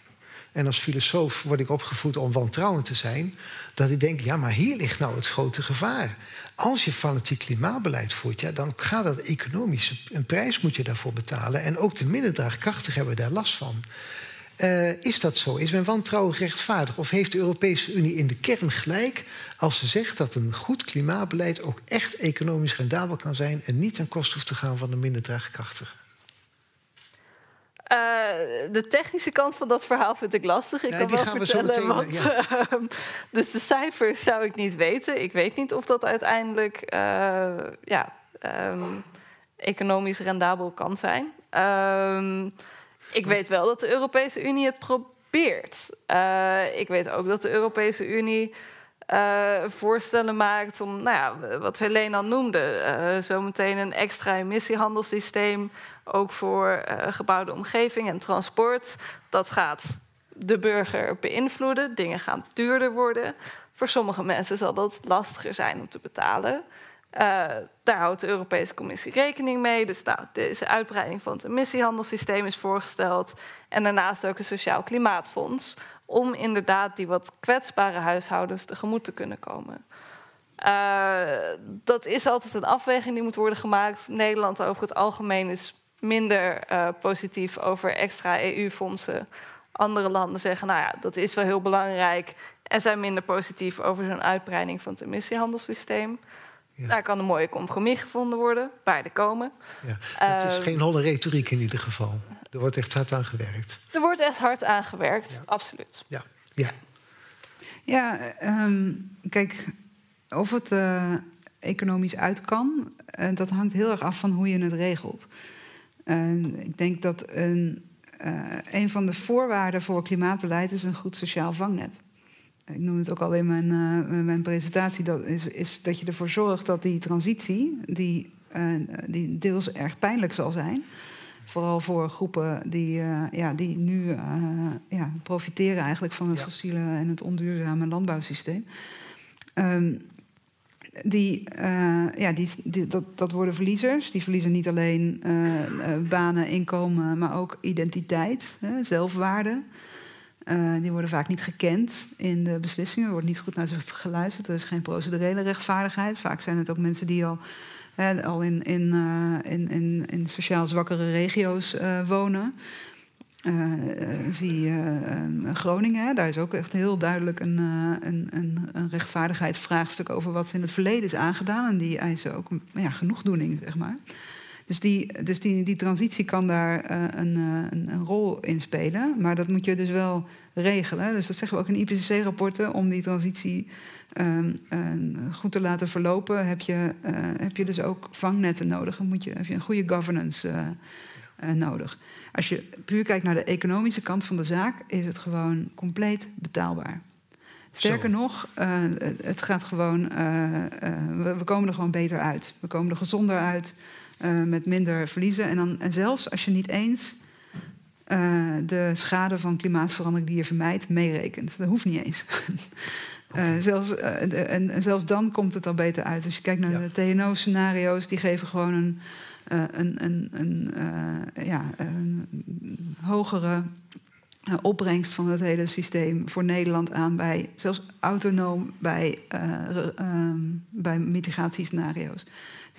En als filosoof word ik opgevoed om wantrouwend te zijn. Dat ik denk, ja, maar hier ligt nou het grote gevaar. Als je fanatiek klimaatbeleid voert, ja, dan gaat dat economisch. Een prijs moet je daarvoor betalen. En ook de minder draagkrachtigen hebben daar last van. Uh, is dat zo? Is mijn wantrouwen rechtvaardig? Of heeft de Europese Unie in de kern gelijk als ze zegt dat een goed klimaatbeleid ook echt economisch rendabel kan zijn en niet ten koste hoeft te gaan van de minder draagkrachtigen? Uh, de technische kant van dat verhaal vind ik lastig. Ik nee, kan wel vertellen wat. Ja. Uh, dus de cijfers zou ik niet weten. Ik weet niet of dat uiteindelijk ja, um, economisch rendabel kan zijn. Ehm, ik weet wel dat de Europese Unie het probeert. Uh, ik weet ook dat de Europese Unie uh, voorstellen maakt om, nou ja, wat Helene al noemde, uh, zometeen een extra emissiehandelssysteem, ook voor gebouwde omgeving en transport. Dat gaat de burger beïnvloeden. Dingen gaan duurder worden. Voor sommige mensen zal dat lastiger zijn om te betalen. Uh, daar houdt de Europese Commissie rekening mee. Dus nou, deze uitbreiding van het emissiehandelssysteem is voorgesteld. En daarnaast ook een sociaal klimaatfonds. Om inderdaad die wat kwetsbare huishoudens tegemoet te kunnen komen. Uh, dat is altijd een afweging die moet worden gemaakt. Nederland over het algemeen is minder uh, positief over extra EU-fondsen. Andere landen zeggen, nou ja, dat is wel heel belangrijk. En zijn minder positief over zo'n uitbreiding van het emissiehandelssysteem. Daar kan een mooie compromis gevonden worden. Beide komen. Ja, het is uh, geen holle retoriek in ieder geval. Er wordt echt hard aan gewerkt. Er wordt echt hard aan gewerkt, ja. absoluut. Ja, ja. ja um, kijk, of het uh, economisch uit kan, uh, dat hangt heel erg af van hoe je het regelt. ik denk dat een, een van de voorwaarden voor klimaatbeleid is een goed sociaal vangnet ik noem het ook al in mijn, uh, mijn presentatie, dat is, is, dat je ervoor zorgt dat die transitie, die, uh, die deels erg pijnlijk zal zijn, vooral voor groepen die, uh, ja, die nu ja, profiteren eigenlijk van het fossiele en het onduurzame landbouwsysteem. Um, die, ja, die, die, dat, dat worden verliezers. Die verliezen niet alleen banen, inkomen, maar ook identiteit, hè, zelfwaarde. Uh, die worden vaak niet gekend in de beslissingen. Er wordt niet goed naar ze geluisterd. Er is geen procedurele rechtvaardigheid. Vaak zijn het ook mensen die al al in, in, in, in, in sociaal zwakkere regio's wonen. zie uh, Groningen, daar is ook echt heel duidelijk een, een, een, een, rechtvaardigheidsvraagstuk over wat ze in het verleden is aangedaan. En die eisen ook ja, genoegdoening, zeg maar. Dus, die, dus die, die transitie kan daar uh, een, een, een, rol in spelen. Maar dat moet je dus wel regelen. Dus dat zeggen we ook in IPCC-rapporten. Om die transitie um, uh, goed te laten verlopen, heb je, uh, heb je dus ook vangnetten nodig. Dan moet je, heb je een goede governance nodig. Als je puur kijkt naar de economische kant van de zaak, is het gewoon compleet betaalbaar. Sterker Zo. nog, het gaat gewoon, we, we komen er gewoon beter uit. We komen er gezonder uit. Uh, met minder verliezen. En, dan, en zelfs als je niet eens uh, de schade van klimaatverandering die je vermijdt meerekent. Dat hoeft niet eens. Okay. Uh, zelfs, en, en, zelfs dan komt het al beter uit. Als je kijkt naar ja. de TNO-scenario's, die geven gewoon een, een, een, een ja, een hogere opbrengst van het hele systeem voor Nederland aan bij zelfs autonoom bij, bij mitigatiescenario's.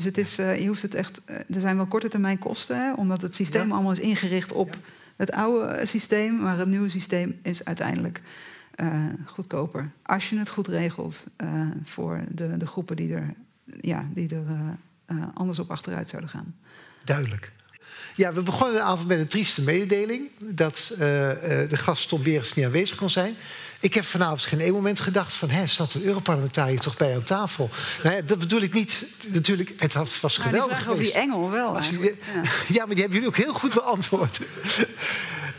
Dus het is, uh, je hoeft het echt. Uh, er zijn wel korte termijn kosten, hè, omdat het systeem ja. allemaal is ingericht op ja. het oude systeem, maar het nieuwe systeem is uiteindelijk uh, goedkoper. Als je het goed regelt voor de, de groepen die er, ja, die er anders op achteruit zouden gaan. Duidelijk. Ja, we begonnen de avond met een trieste mededeling dat de gast Tom Berens niet aanwezig kon zijn. Ik heb vanavond geen één moment gedacht van... hè, staat de Europarlementariër toch bij aan tafel? Nou ja, dat bedoel ik niet. Natuurlijk, het was nou, geweldig die geweest. die engel wel ja. ja. maar die hebben jullie ook heel goed beantwoord.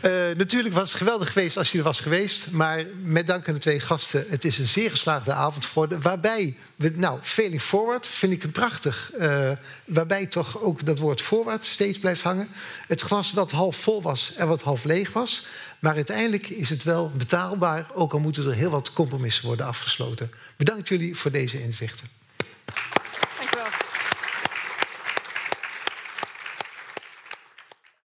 Uh, natuurlijk was het geweldig geweest als je er was geweest. Maar met dank aan de twee gasten, het is een zeer geslaagde avond geworden. Waarbij, we, nou, failing forward vind ik een prachtig. Uh, waarbij toch ook dat woord forward steeds blijft hangen. Het glas wat half vol was en wat half leeg was. Maar uiteindelijk is het wel betaalbaar, ook al moeten er heel wat compromissen worden afgesloten. Bedankt jullie voor deze inzichten.